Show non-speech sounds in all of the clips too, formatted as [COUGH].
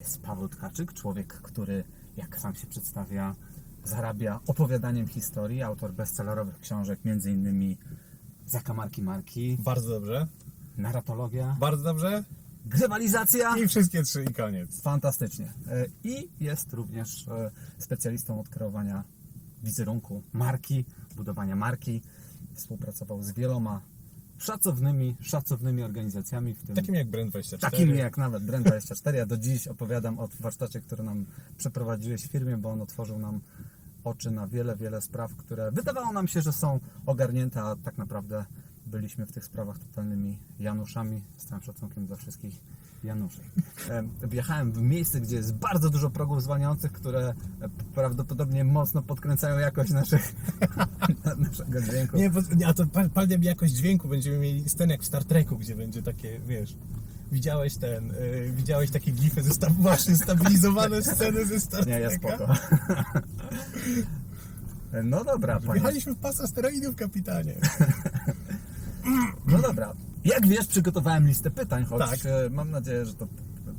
jest Paweł Tkaczyk, człowiek, który, jak sam się przedstawia, zarabia opowiadaniem historii, autor bestsellerowych książek, m.in. Zakamarki Marki, Bardzo dobrze. Narratologia, Bardzo dobrze. Grywalizacja. I wszystkie trzy i koniec. Fantastycznie. E, I jest również e, specjalistą od kreowania wizerunku marki, budowania marki. Współpracował z wieloma szacownymi, szacownymi organizacjami, w tym Takim jak Brand24. Takim jak nawet Brand24. Ja do dziś opowiadam o warsztacie, który nam przeprowadziłeś w firmie, bo on otworzył nam oczy na wiele, wiele spraw, które wydawało nam się, że są ogarnięte, a tak naprawdę byliśmy w tych sprawach totalnymi Januszami, z całym szacunkiem dla wszystkich Januszy. Em, Wjechałem w miejsce, gdzie jest bardzo dużo progów zwalniających, które e, prawdopodobnie mocno podkręcają jakość naszych, [LAUGHS] naszego dźwięku. Nie, bo, a to pa- palnie mi jakość dźwięku będziemy mieli sceny jak w Star Treku, gdzie będzie takie, wiesz, widziałeś ten, y, widziałeś takie gify ze sta- właśnie stabilizowane sceny ze Star Nie, ja Treka? spoko. No dobra, panie. Wjechaliśmy w pas asteroidów, kapitanie. [LAUGHS] No dobra. Jak wiesz, przygotowałem listę pytań, choć Tak. e, mam nadzieję, że to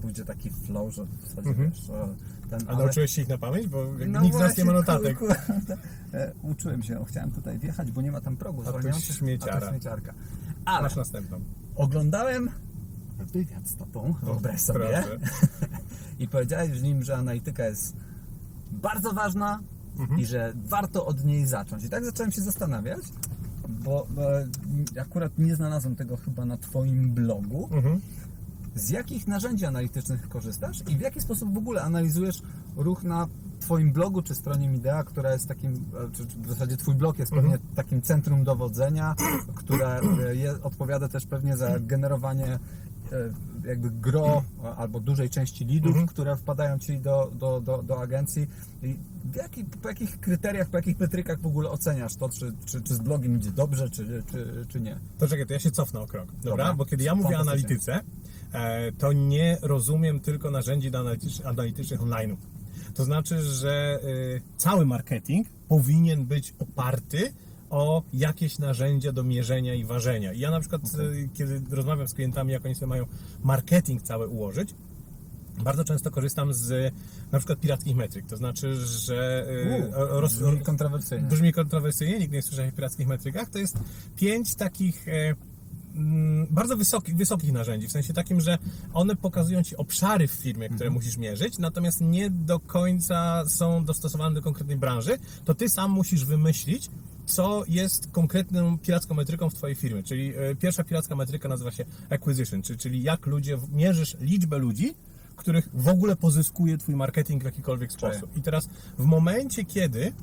pójdzie taki flow, że w zasadzie wiesz, e, ten, A nauczyłeś się ich na pamięć? Bo No nikt z nas nie ma notatek. kurde, [LAUGHS] e, Uczyłem się, chciałem tutaj wjechać, bo nie ma tam progu A to śmieciara. A śmieciarka. Ale Masz następną. oglądałem wywiad z tobą, wyobraź sobie, proszę. [LAUGHS] i powiedziałeś w nim, że analityka jest bardzo ważna Mhm. i że warto od niej zacząć. I tak zacząłem się zastanawiać, bo e, akurat nie znalazłem tego chyba na twoim blogu. Mhm. Z jakich narzędzi analitycznych korzystasz i w jaki sposób w ogóle analizujesz ruch na Twoim blogu czy stronie Midea, która jest takim, e, czy, w zasadzie Twój blog jest pewnie takim centrum dowodzenia, które e, je, odpowiada też pewnie za generowanie jakby gro e, albo dużej części lidów, które wpadają Ci do, do, do, do agencji. I w jaki, po jakich kryteriach, po jakich metrykach w ogóle oceniasz to, czy, czy, czy z blogiem idzie dobrze, czy, czy, czy nie? To czekaj, to ja się cofnę o krok. Dobra? Dobra. Bo kiedy ja mówię o analityce, e, to nie rozumiem tylko narzędzi analitycznych online'u. To znaczy, że e, cały marketing powinien być oparty o jakieś narzędzia do mierzenia i ważenia. I ja na przykład, e, kiedy rozmawiam z klientami, jak oni sobie mają marketing cały ułożyć, bardzo często korzystam z na przykład pirackich metryk. To znaczy, że e, U, roz, brzmi kontrowersyjnie. brzmi kontrowersyjnie, nikt nie słyszał o pirackich metrykach, to jest pięć takich mm, bardzo wysokich, wysokich narzędzi, w sensie takim, że one pokazują Ci obszary w firmie, które musisz mierzyć, natomiast nie do końca są dostosowane do konkretnej branży, to Ty sam musisz wymyślić, co jest konkretną piracką metryką w Twojej firmie. Czyli e, pierwsza piracka metryka nazywa się acquisition, czyli, czyli jak ludzie, mierzysz liczbę ludzi, których w ogóle pozyskuje Twój marketing w jakikolwiek sposób. I teraz w momencie, kiedy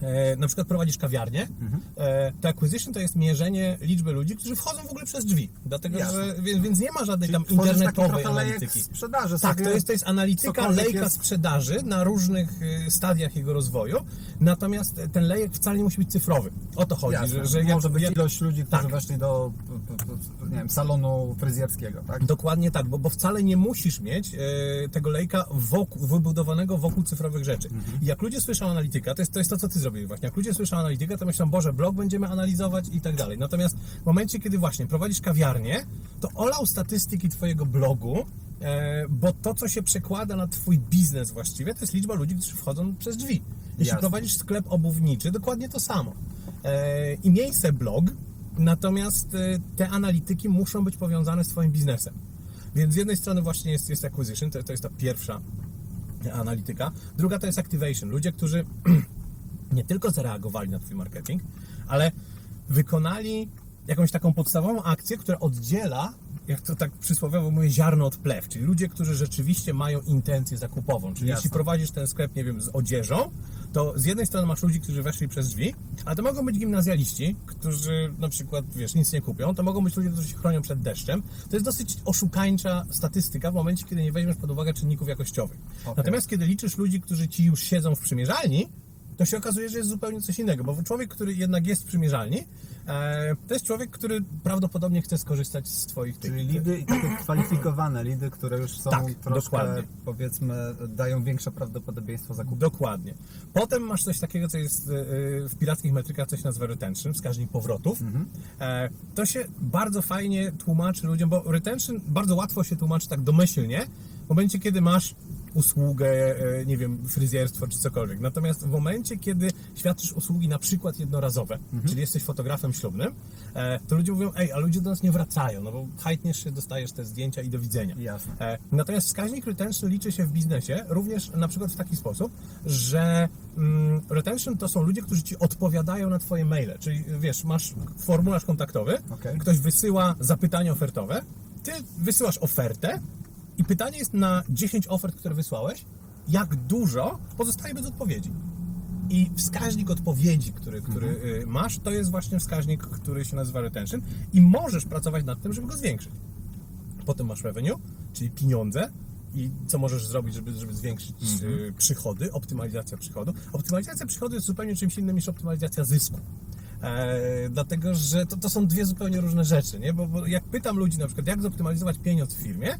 e, na przykład prowadzisz kawiarnię, e, to acquisition to jest mierzenie liczby ludzi, którzy wchodzą w ogóle przez drzwi. Dlatego, Jasne. że, więc, więc nie ma żadnej tam Tworzysz taki internetowej analityki. sprzedaży Tak, to jest, to jest analityka lejka jest- sprzedaży na różnych y, stadiach jego rozwoju, natomiast ten lejek wcale nie musi być cyfrowy. O to chodzi, Jasne. że, że może jak- być jak- ilość ludzi, którzy Tak. weszli do nie wiem, salonu fryzjerskiego, tak? Dokładnie tak, bo, bo wcale nie musisz mieć e, tego lejka wokół, wybudowanego wokół cyfrowych rzeczy. I jak ludzie słyszą analityka, to jest, to jest to, co ty zrobiłeś właśnie. Jak ludzie słyszą analitykę, to myślą, Boże, blog będziemy analizować i tak dalej. Natomiast w momencie, kiedy właśnie prowadzisz kawiarnię, to olał statystyki twojego blogu, e, bo to, co się przekłada na twój biznes właściwie, to jest liczba ludzi, którzy wchodzą przez drzwi. Jeśli Jasne. prowadzisz sklep obuwniczy, dokładnie to samo. E, I miej se blog, natomiast e, te analityki muszą być powiązane z twoim biznesem. Więc z jednej strony właśnie jest, jest acquisition, to, to jest ta pierwsza analityka. Druga to jest activation. Ludzie, którzy [CLEARS THROAT] nie tylko zareagowali na Twój marketing, ale wykonali jakąś taką podstawową akcję, która oddziela, jak to tak przysłowiowo mówię, ziarno od plew, czyli ludzie, którzy rzeczywiście mają intencję zakupową. Czyli Jasne. jeśli prowadzisz ten sklep, nie wiem, z odzieżą, to z jednej strony masz ludzi, którzy weszli przez drzwi, ale to mogą być gimnazjaliści, którzy na przykład, wiesz, nic nie kupią, to mogą być ludzie, którzy się chronią przed deszczem. To jest dosyć oszukańcza statystyka w momencie, kiedy nie weźmiesz pod uwagę czynników jakościowych. Okej. Natomiast kiedy liczysz ludzi, którzy ci już siedzą w przymierzalni, to się okazuje, że jest zupełnie coś innego, bo człowiek, który jednak jest w przymierzalni, e, to jest człowiek, który prawdopodobnie chce skorzystać z Twoich tych... Czyli lidy i takie kwalifikowane lidy, które już są Tak, troszkę, dokładnie. powiedzmy, dają większe prawdopodobieństwo zakupu. Dokładnie. Potem masz coś takiego, co jest e, e, w pirackich metrykach, coś nazywa retention, wskaźnik powrotów. E, To się bardzo fajnie tłumaczy ludziom, bo retention bardzo łatwo się tłumaczy tak domyślnie, momencie, kiedy masz usługę, e, nie wiem, fryzjerstwo czy cokolwiek. Natomiast w momencie, kiedy świadczysz usługi na przykład jednorazowe, czyli jesteś fotografem ślubnym, e, to ludzie mówią, ej, a ludzie do nas nie wracają, no bo hajtniesz się, dostajesz te zdjęcia i do widzenia. Jasne. E, Natomiast wskaźnik retention liczy się w biznesie również na przykład w taki sposób, że mm, retention to są ludzie, którzy ci odpowiadają na twoje maile. Czyli wiesz, masz formularz kontaktowy, Okej. ktoś wysyła zapytanie ofertowe, ty wysyłasz ofertę i pytanie jest na 10 ofert, które wysłałeś, jak dużo pozostaje bez odpowiedzi. I wskaźnik odpowiedzi, który, który y, masz, to jest właśnie wskaźnik, który się nazywa retention i możesz pracować nad tym, żeby go zwiększyć. Potem masz revenue, czyli pieniądze i co możesz zrobić, żeby, żeby zwiększyć y, przychody, optymalizacja przychodu. Optymalizacja przychodu jest zupełnie czymś innym niż optymalizacja zysku. E, dlatego, że to, to są dwie zupełnie różne rzeczy, nie? Bo, bo jak pytam ludzi na przykład, jak zoptymalizować pieniądz w firmie,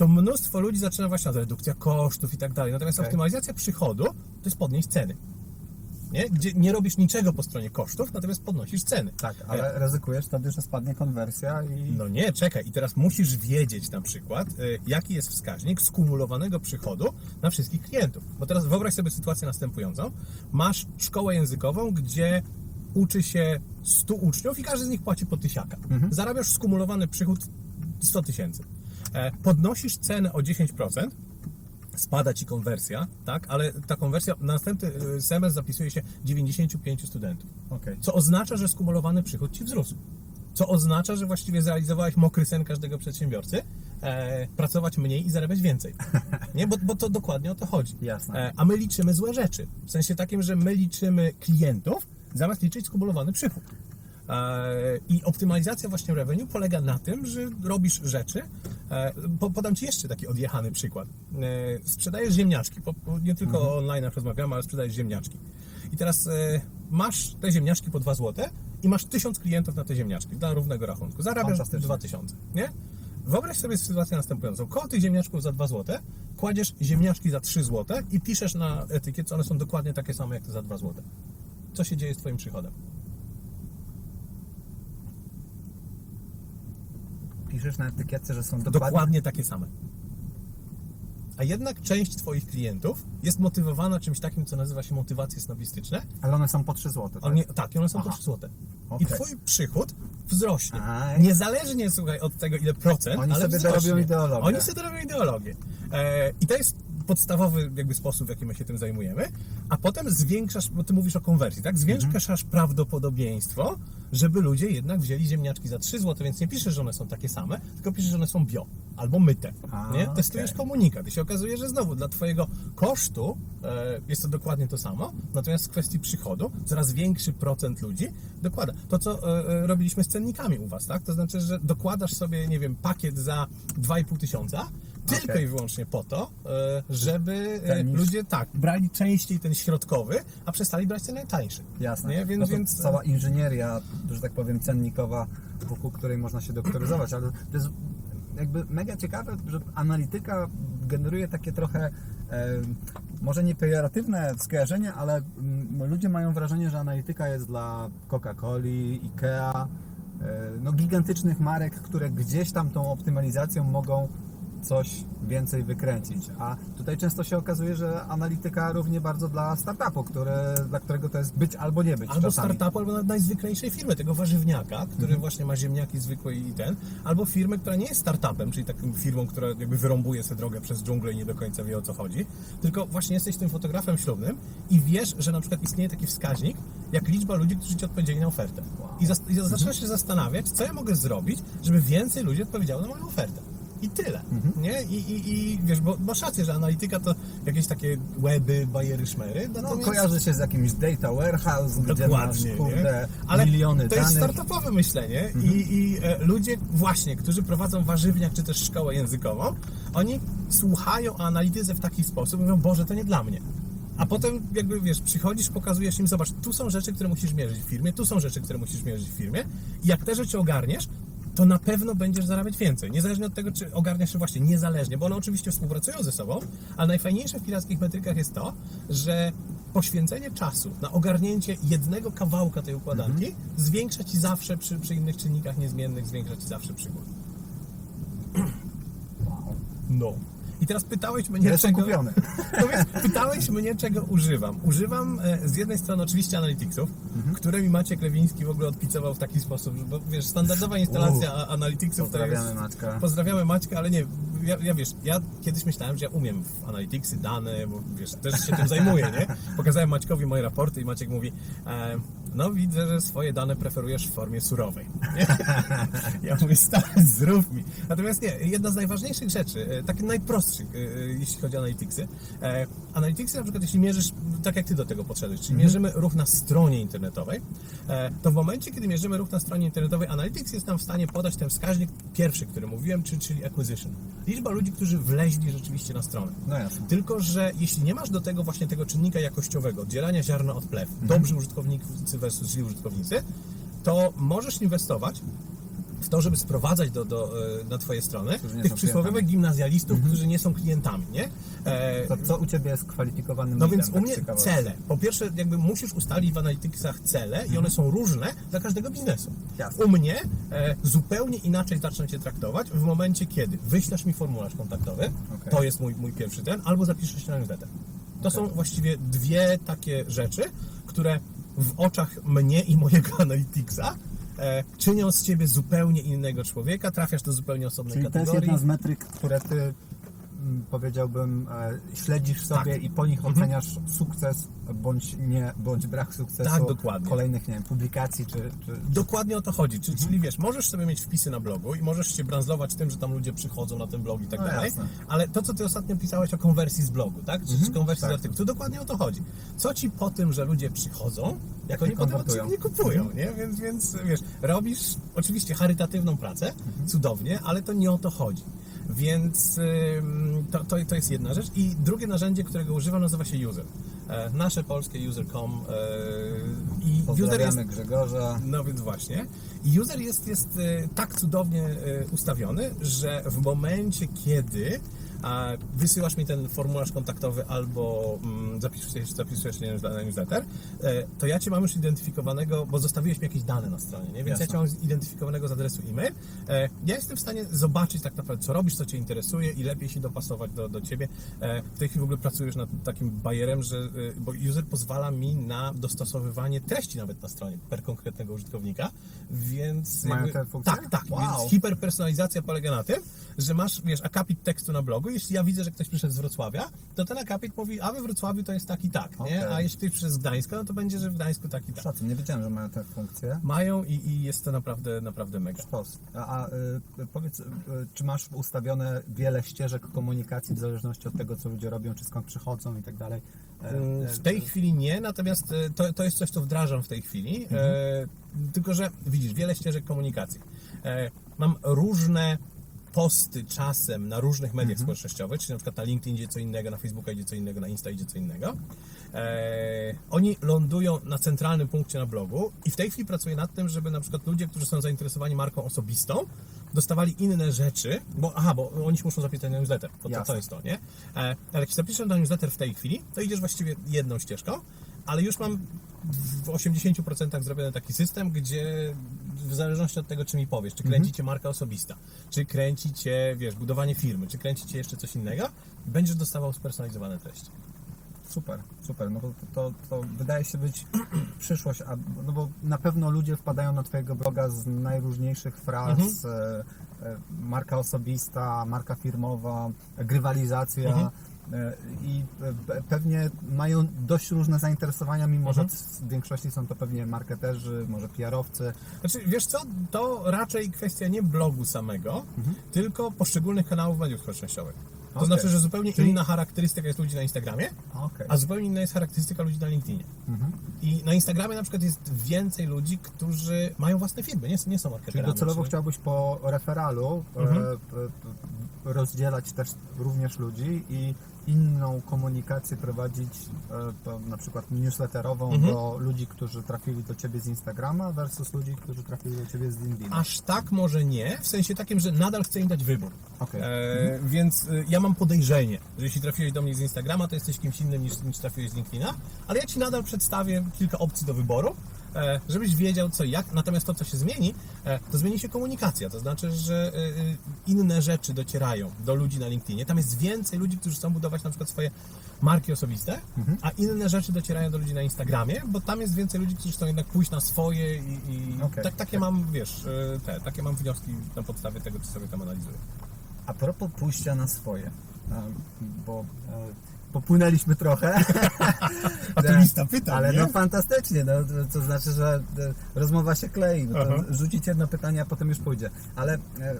to mnóstwo ludzi zaczyna właśnie od redukcja kosztów i tak dalej. Natomiast Okej. optymalizacja przychodu to jest podnieść ceny. Nie? Gdzie nie robisz niczego po stronie kosztów, natomiast podnosisz ceny. Tak, ale ryzykujesz wtedy, że spadnie konwersja i... No nie, czekaj. I teraz musisz wiedzieć na przykład, y, jaki jest wskaźnik skumulowanego przychodu na wszystkich klientów. Bo teraz wyobraź sobie sytuację następującą. Masz szkołę językową, gdzie uczy się 100 uczniów i każdy z nich płaci po tysiaka. Zarabiasz skumulowany przychód 100 tysięcy. E, Podnosisz cenę o 10%, spada ci konwersja, tak? Ale ta konwersja, na następny y, semestr zapisuje się 95 studentów. Okej. Co oznacza, że skumulowany przychód ci wzrósł. Co oznacza, że właściwie zrealizowałeś mokry sen każdego przedsiębiorcy, e, pracować mniej i zarabiać więcej. [LAUGHS] Nie? Bo, bo to dokładnie o to chodzi. Jasne. E, a my liczymy złe rzeczy. W sensie takim, że my liczymy klientów, zamiast liczyć skumulowany przychód. E, I optymalizacja właśnie revenue polega na tym, że robisz rzeczy. E, po- podam Ci jeszcze taki odjechany przykład. E, sprzedajesz ziemniaczki. Nie tylko Mhm. online rozmawiamy, ale sprzedajesz ziemniaczki. I teraz masz te ziemniaczki po 2 zł i masz 1000 klientów na te ziemniaczki dla równego rachunku. Zarabiasz Fantastycznie. 2000, nie? Wyobraź sobie sytuację następującą. Koło tych ziemniaczków za 2 zł kładziesz ziemniaczki za 3 zł i piszesz na etykietce, one są dokładnie takie same jak te za 2 zł. Co się dzieje z Twoim przychodem? Piszesz na etykietce, że są dokładnie... Dokładnie takie same. A jednak część Twoich klientów jest motywowana czymś takim, co nazywa się motywacje snobistyczne. Ale one są po 3 zł, tak? One, tak, one są po Aha. 3 zł. Okej. I Twój przychód wzrośnie. Aj. Niezależnie, słuchaj, od tego, ile procent, Oni ale sobie wzrośnie. dorobią ideologię. Oni sobie dorobią ideologię. E, I to jest podstawowy jakby sposób, w jaki my się tym zajmujemy. A potem zwiększasz, bo ty mówisz o konwersji, tak? Zwiększasz prawdopodobieństwo, żeby ludzie jednak wzięli ziemniaczki za 3 zł, więc nie piszesz, że one są takie same, tylko piszesz, że one są bio albo myte. A, nie? Testujesz okej. komunikat i się okazuje, że znowu dla Twojego kosztu e, jest to dokładnie to samo, natomiast w kwestii przychodu coraz większy procent ludzi dokłada. To, co e, e, robiliśmy z cennikami u Was, tak? To znaczy, że dokładasz sobie, nie wiem, pakiet za 2,5 tysiąca, tylko Okej. i wyłącznie po to, e, żeby e, ludzie tak, brali częściej ten środkowy, a przestali brać ten najtańszy. Jasne. Nie? Więc, no to więc cała inżynieria, że tak powiem, cennikowa, wokół której można się doktoryzować, ale to jest jakby mega ciekawe, że analityka generuje takie trochę e, może nie pejoratywne skojarzenie, ale mm, ludzie mają wrażenie, że analityka jest dla Coca-Coli, Ikea, e, no gigantycznych marek, które gdzieś tam tą optymalizacją mogą coś więcej wykręcić. A tutaj często się okazuje, że analityka równie bardzo dla startupu, które, dla którego to jest być albo nie być. Albo czasami. startupu, albo nawet najzwyklejszej firmy, tego warzywniaka, który Mhm. właśnie ma ziemniaki zwykłe i ten, albo firmy, która nie jest startupem, czyli taką firmą, która jakby wyrąbuje sobie drogę przez dżunglę i nie do końca wie o co chodzi, tylko właśnie jesteś tym fotografem ślubnym i wiesz, że na przykład istnieje taki wskaźnik, jak liczba ludzi, którzy ci odpowiedzieli na ofertę. I, zas- i zaczynasz się zastanawiać, co ja mogę zrobić, żeby więcej ludzi odpowiedziało na moją ofertę. I tyle, Mhm. nie? I, i, I wiesz, bo masz rację, że analityka to jakieś takie weby, bajery, szmery. No, natomiast- kojarzy się z jakimś data warehouse, gdzie masz Dokładnie, kurde? Ale miliony to jest danych. startupowe myślenie i, i e, ludzie właśnie, którzy prowadzą warzywniak czy też szkołę językową, oni słuchają o analityce w taki sposób, mówią, Boże, to nie dla mnie. A potem jakby, wiesz, przychodzisz, pokazujesz im, zobacz, tu są rzeczy, które musisz mierzyć w firmie, tu są rzeczy, które musisz mierzyć w firmie i jak te rzeczy ogarniesz, to na pewno będziesz zarabiać więcej. Niezależnie od tego, czy ogarniasz się właśnie niezależnie, bo one oczywiście współpracują ze sobą, ale najfajniejsze w pirackich metrykach jest to, że poświęcenie czasu na ogarnięcie jednego kawałka tej układanki zwiększa ci zawsze przy, przy innych czynnikach niezmiennych, zwiększa ci zawsze przychód. Wow. [CLEARS THROAT] No. I teraz pytałeś mnie, Ja czego... kupiony. [LAUGHS] No więc pytałeś mnie, czego używam. Używam e, z jednej strony oczywiście Analyticsów, Mhm. które mi Maciek Lewiński w ogóle odpicował w taki sposób, że, bo wiesz, standardowa instalacja a- Analyticsów to jest... Pozdrawiamy Maćka. Pozdrawiamy Maćka, ale nie, ja, ja wiesz, ja kiedyś myślałem, że ja umiem w Analyticsy, dane, bo wiesz, też się tym zajmuję, nie? [LAUGHS] Pokazałem Maćkowi moje raporty i Maciek mówi, e, no widzę, że swoje dane preferujesz w formie surowej. [LAUGHS] Ja mówię, stary, zrób mi. Natomiast nie, jedna z najważniejszych rzeczy, e, takich najprostszych, e, jeśli chodzi o Analyticsy, e, Analyticsy na przykład, jeśli mierzysz, tak jak Ty do tego podszedłeś, czyli mierzymy ruch na stronie internetowej, to w momencie, kiedy mierzymy ruch na stronie internetowej, Analytics jest nam w stanie podać ten wskaźnik pierwszy, który mówiłem, czyli, czyli acquisition. Liczba ludzi, którzy wleźli rzeczywiście na stronę. No jasne. Tylko, że jeśli nie masz do tego właśnie tego czynnika jakościowego, oddzielania ziarna od plew, Mhm. dobrzy użytkownicy versus źli użytkownicy, to możesz inwestować w to, żeby sprowadzać do, do, e, na Twoje strony tych przysłowiowych gimnazjalistów, którzy nie są klientami, nie? E, To co u Ciebie jest kwalifikowanym no więc u tak mnie cele. Po pierwsze, jakby musisz ustalić w Analyticsach cele i one są różne dla każdego biznesu. Jasne. U mnie e, zupełnie inaczej zacznę Cię traktować w momencie, kiedy wyślesz mi formularz kontaktowy, Okej. to jest mój, mój pierwszy ten, albo zapiszesz się na newsletter. To są właściwie dwie takie rzeczy, które w oczach mnie i mojego [LAUGHS] Analyticsa e, czynią z Ciebie zupełnie innego człowieka, trafiasz do zupełnie osobnej Czyli to jest kategorii. jedna z metryk, które Ty powiedziałbym e, śledzisz sobie Tak. i po nich oceniasz sukces bądź nie, bądź brak sukcesu Tak, dokładnie. kolejnych, nie wiem, publikacji czy, czy, Dokładnie o to chodzi. Czyli, Mhm. czyli wiesz, możesz sobie mieć wpisy na blogu i możesz się branzlować tym, że tam ludzie przychodzą na ten blog i tak No dalej. jasne. Ale to, co ty ostatnio pisałeś o konwersji z blogu, tak? Czy, czy konwersji tak. z artykułu, to dokładnie o to chodzi. Co ci po tym, że ludzie przychodzą, jak oni potem od konwertują. ciebie nie kupują, nie? Więc, więc wiesz, robisz oczywiście charytatywną pracę, Mhm. cudownie, ale to nie o to chodzi. Więc to, to, to jest jedna rzecz. I drugie narzędzie, którego używam, nazywa się User. E, nasze polskie user.com e, i user jest Grzegorza. no więc właśnie. User jest, jest e, tak cudownie ustawiony, że w momencie, kiedy a, wysyłasz mi ten formularz kontaktowy albo mm, zapisujesz, zapisujesz się na newsletter, e, to ja Cię mam już identyfikowanego, bo zostawiłeś mi jakieś dane na stronie, nie? więc Jasne. ja Cię mam zidentyfikowanego z adresu e-mail. E, ja jestem w stanie zobaczyć tak naprawdę, co robisz, co Cię interesuje i lepiej się dopasować do, do Ciebie. E, w tej chwili w ogóle pracujesz nad takim bajerem, że, bo user pozwala mi na dostosowywanie treści nawet na stronie per konkretnego użytkownika, więc... Mają jakby- te funkcje? Tak, tak, Wow. więc hiperpersonalizacja polega na tym, że masz, wiesz, akapit tekstu na blogu, jeśli ja widzę, że ktoś przyszedł z Wrocławia, to ten akapit mówi, a we Wrocławiu to jest tak i tak, nie? A jeśli ktoś przyszedł z Gdańska, no to będzie, że w Gdańsku tak i tak. Szacun, nie wiedziałem, że mają te funkcje. Mają i, i jest to naprawdę, naprawdę mega. Sztos. A, a y, powiedz, y, czy masz ustawione wiele ścieżek komunikacji w zależności od tego, co ludzie robią, czy skąd przychodzą i tak dalej? E, e, W tej chwili nie, natomiast e, to, to jest coś, co wdrażam w tej chwili. E, tylko, że widzisz, wiele ścieżek komunikacji. E, mam różne posty czasem na różnych mediach społecznościowych, czyli na przykład na LinkedIn idzie co innego, na Facebooka idzie co innego, na Insta idzie co innego. E, oni lądują na centralnym punkcie na blogu i w tej chwili pracuję nad tym, żeby na przykład ludzie, którzy są zainteresowani marką osobistą, dostawali inne rzeczy, bo aha, bo oni się muszą zapisać na newsletter, to, to, to jest to, nie? E, ale jak się zapiszesz na newsletter w tej chwili, to idziesz właściwie jedną ścieżką, ale już mam w 80% zrobiony taki system, gdzie w zależności od tego, czy mi powiesz, czy kręci cię marka osobista, czy kręci cię, wiesz, budowanie firmy, czy kręci cię jeszcze coś innego, będziesz dostawał spersonalizowane treści. Super, super. No to, to, to wydaje się być [CLEARS THROAT] przyszłość, a, no bo na pewno ludzie wpadają na Twojego bloga z najróżniejszych fraz. Mhm. E, e, marka osobista, marka firmowa, grywalizacja. Mhm. E, I pe- pewnie mają dość różne zainteresowania, mimo że Mhm. w większości są to pewnie marketerzy, może PR-owcy. Znaczy, wiesz co, to raczej kwestia nie blogu samego, tylko poszczególnych kanałów mediów społecznościowych. To Okej. znaczy, że zupełnie Czyli- inna charakterystyka jest ludzi na Instagramie, Okej. a zupełnie inna jest charakterystyka ludzi na LinkedInie. Mhm. I na Instagramie na przykład jest więcej ludzi, którzy mają własne firmy, nie, nie są Czyli marketerami. docelowo czy- chciałbyś po referalu e, Mhm. e, rozdzielać też również ludzi i inną komunikację prowadzić, e, na przykład newsletterową Mhm. do ludzi, którzy trafili do Ciebie z Instagrama versus ludzi, którzy trafili do Ciebie z LinkedIna. Aż tak może nie, w sensie takim, że nadal chcę im dać wybór. Okej. E, Więc y, ja mam podejrzenie, że jeśli trafiłeś do mnie z Instagrama, to jesteś kimś innym niż, niż trafiłeś z LinkedIna, ale ja Ci nadal przedstawię kilka opcji do wyboru e, żebyś wiedział co i jak. Natomiast to, co się zmieni, e, to zmieni się komunikacja. To znaczy, że e, e, inne rzeczy docierają do ludzi na LinkedInie. Tam jest więcej ludzi, którzy chcą budować na przykład swoje marki osobiste, a inne rzeczy docierają do ludzi na Instagramie, bo tam jest więcej ludzi, którzy chcą jednak pójść na swoje i, i Okej. tak, takie mam, wiesz, e, te, takie mam wnioski na podstawie tego, co sobie tam analizuję. A propos pójścia na swoje, e, bo e, popłynęliśmy trochę. [LAUGHS] A tu [LAUGHS] lista pytań, Ale nie? no fantastycznie, no, to- znaczy, że e, rozmowa się klei. No rzucić jedno pytanie, a potem już pójdzie. Ale e, e,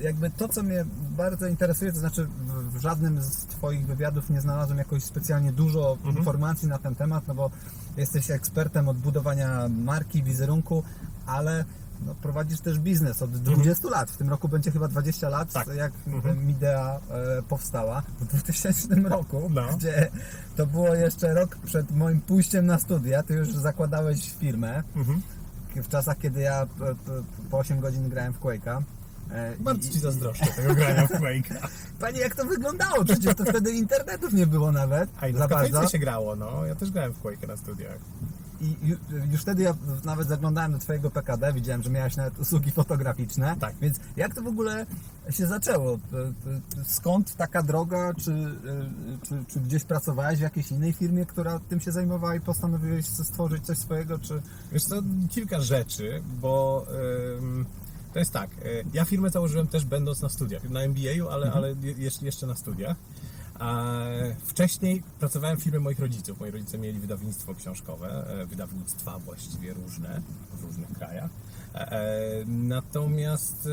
jakby to, co mnie bardzo interesuje, to znaczy w, w żadnym z Twoich wywiadów nie znalazłem jakoś specjalnie dużo Mhm. informacji na ten temat, no bo jesteś ekspertem od budowania marki, wizerunku, ale no, prowadzisz też biznes od 20 lat. W tym roku będzie chyba 20 lat, Tak. jak Mhm. Midea e, powstała w 2000 roku, No. gdzie to było jeszcze rok przed moim pójściem na studia. Ty już zakładałeś firmę Mhm. w czasach, kiedy ja p- p- po 8 godzin grałem w Quake'a. E, Bardzo Ci zazdroszczę tego grania w Quake'a. [LAUGHS] Panie, jak to wyglądało? Przecież to wtedy internetów nie było nawet A i na bardzo. się grało, no. Ja też grałem w Quake'a na studiach. I ju- już wtedy ja nawet zaglądałem do Twojego PKD, widziałem, że miałeś nawet usługi fotograficzne. Tak. Więc jak to w ogóle się zaczęło? E, e, Skąd taka droga? Czy, e, czy, czy gdzieś pracowałeś w jakiejś innej firmie, która tym się zajmowała i postanowiłeś stworzyć coś swojego? Czy... Wiesz co, kilka rzeczy, bo ym, to jest tak, y, ja firmę założyłem też będąc na studiach, na MBA-u, ale, ale je, jeszcze- jeszcze na studiach. Wcześniej pracowałem w firmie moich rodziców. Moi rodzice mieli wydawnictwo książkowe, e, wydawnictwa właściwie różne w różnych krajach. E, e, Natomiast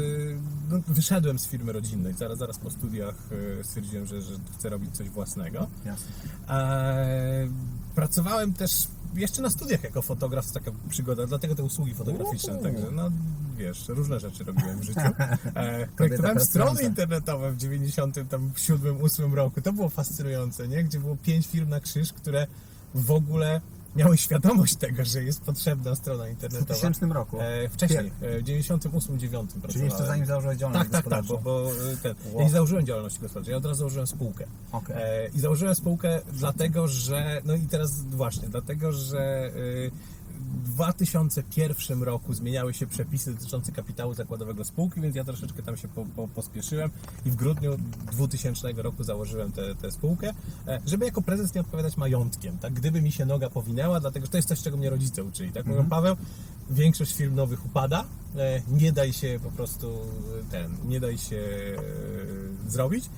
no, wyszedłem z firmy rodzinnej. Zaraz, zaraz po studiach stwierdziłem, że, że chcę robić coś własnego. Jasne. Pracowałem też jeszcze na studiach jako fotograf, to taka przygoda, dlatego te usługi fotograficzne, także no wiesz, różne rzeczy robiłem w życiu. [LAUGHS] Eee, projektowałem strony internetowe w 97, 8 roku, to było fascynujące, nie? Gdzie było pięć firm na krzyż, które w ogóle miały świadomość tego, że jest potrzebna strona W internetowa. 2000 roku. Eee, wcześniej, e, w 98, 9 pracowałem. Czyli jeszcze zanim założyłeś działalność Tak, tak, tak, gospodarczą. bo, bo e, ten, Wow. ja nie założyłem działalności gospodarczej, ja od razu założyłem spółkę. Okej. E, I założyłem spółkę dlatego, że, no i teraz właśnie, dlatego, że y, w 2001 roku zmieniały się przepisy dotyczące kapitału zakładowego spółki, więc ja troszeczkę tam się po, po, pospieszyłem i w grudniu 2000 roku założyłem tę spółkę, e, żeby jako prezes nie odpowiadać majątkiem, tak? Gdyby mi się noga powinęła, dlatego że to jest coś, czego mnie rodzice uczyli, tak? Mówią, Paweł, większość firm nowych upada, e, nie daj się po prostu e, ten, nie daj się zrobić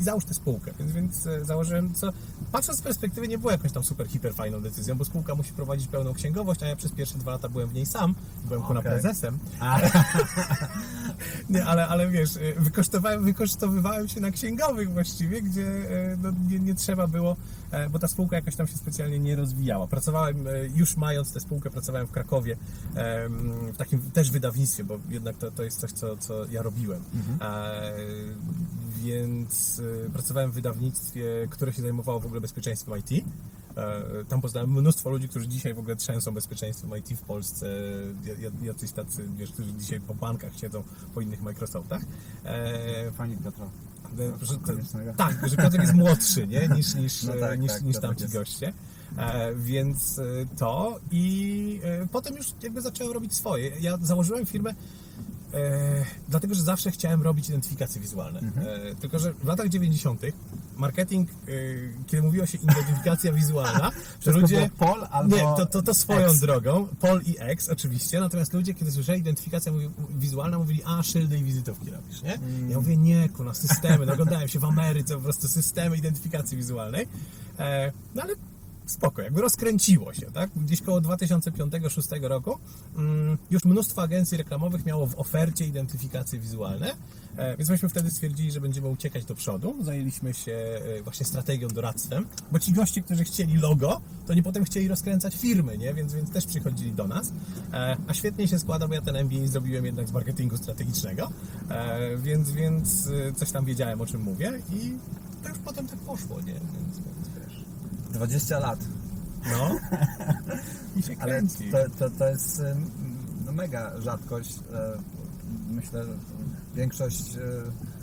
i załóż tę spółkę. Więc, więc założyłem, co patrząc z perspektywy nie było jakąś tam super, hiper fajną decyzją, bo spółka musi prowadzić pełną księgowość, a ja przez pierwsze dwa lata byłem w niej sam, byłem kuna Okej. prezesem. A, [LAUGHS] Nie, ale, ale wiesz, e, wykosztowałem, wykosztowywałem się na księgowych właściwie, gdzie e, no, nie, nie trzeba było, e, bo ta spółka jakoś tam się specjalnie nie rozwijała. Pracowałem, e, już mając tę spółkę, pracowałem w Krakowie, w takim też wydawnictwie, bo jednak to, to jest coś, co, co ja robiłem. E, Więc e, pracowałem w wydawnictwie, które się zajmowało w ogóle bezpieczeństwem IT. E, Tam poznałem mnóstwo ludzi, którzy dzisiaj w ogóle trzęsą bezpieczeństwem IT w Polsce. Ja- ja- Jacyś tacy, wiesz, którzy dzisiaj po bankach siedzą, po innych Microsoftach. E, Pani Piotra. e, że, tak, że Piotrek jest młodszy, nie? Niż, niż, No tak, niż, tak, niż Piotrek tamci jest. goście. E, więc e, to i e, potem już jakby zacząłem robić swoje. Ja założyłem firmę e, dlatego, że zawsze chciałem robić identyfikacje wizualne. Mhm. E, tylko, że w latach 90. marketing, e, kiedy mówiło się identyfikacja wizualna, [LAUGHS] Wszystko ludzie... Pol albo Nie, to, to, to swoją X. drogą, Pol i X oczywiście, natomiast ludzie, kiedy słyszeli identyfikacja wizualna, mówili, a szyldy i wizytówki robisz, nie? Mm. Ja mówię, nie, kuna, systemy, no oglądałem się w Ameryce, po prostu systemy identyfikacji wizualnej, e, no ale spoko, jakby rozkręciło się, tak? Gdzieś koło 2005-2006 roku mm, już mnóstwo agencji reklamowych miało w ofercie identyfikacje wizualne, więc myśmy wtedy stwierdzili, że będziemy uciekać do przodu. Zajęliśmy się e, właśnie strategią, doradztwem, bo ci goście, którzy chcieli logo, to nie potem chcieli rozkręcać firmy, nie? Więc, więc też przychodzili do nas. E, a świetnie się składa, bo ja ten MBA zrobiłem jednak z marketingu strategicznego, e, więc, więc e, coś tam wiedziałem, o czym mówię i to już potem tak poszło, nie? Więc, więc wiesz. 20 lat. No. [LAUGHS] I się Ale kręci. to, to, to jest no, mega rzadkość. E, Myślę, że większość e,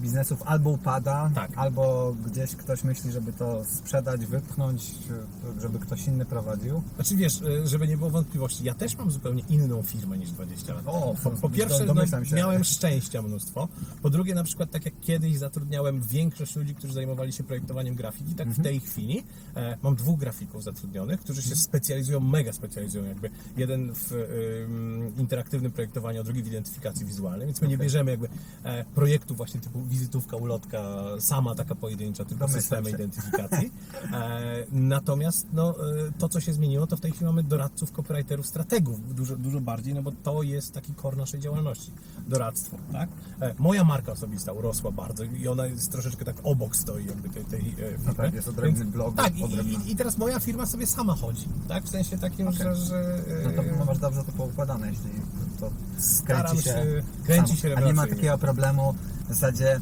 biznesów albo upada, Tak. albo gdzieś ktoś myśli, żeby to sprzedać, wypchnąć, żeby ktoś inny prowadził. Znaczy wiesz, y, żeby nie było wątpliwości, ja też mam zupełnie inną firmę niż 20 lat. O, po, po pierwsze, no, miałem szczęścia mnóstwo. Po drugie, na przykład, tak jak kiedyś zatrudniałem większość ludzi, którzy zajmowali się projektowaniem grafiki, tak w tej chwili e, mam dwóch grafików zatrudnionych, którzy się specjalizują, mega specjalizują jakby. Jeden w ym, interaktywnym projektowaniu, a drugi w identyfikacji wizualnej, więc my nie bierzemy jakby e, projektów właśnie typu wizytówka, ulotka, sama taka pojedyncza, tylko systemy się. identyfikacji. E, natomiast no, e, to, co się zmieniło, to w tej chwili mamy doradców, copywriterów, strategów dużo, dużo bardziej, no bo to jest taki core naszej działalności. Doradztwo, tak? E, moja marka osobista urosła bardzo i ona jest troszeczkę tak obok stoi jakby tej, tej firmy. tak, jest odrębny Więc- blog, Tak, i, odrębna. i, i teraz moja firma sobie sama chodzi, tak? W sensie takim, że... że No to no masz dobrze to poukładane, jeśli to Staram kręci się, się- kręci się A nie ma takiego problemu w zasadzie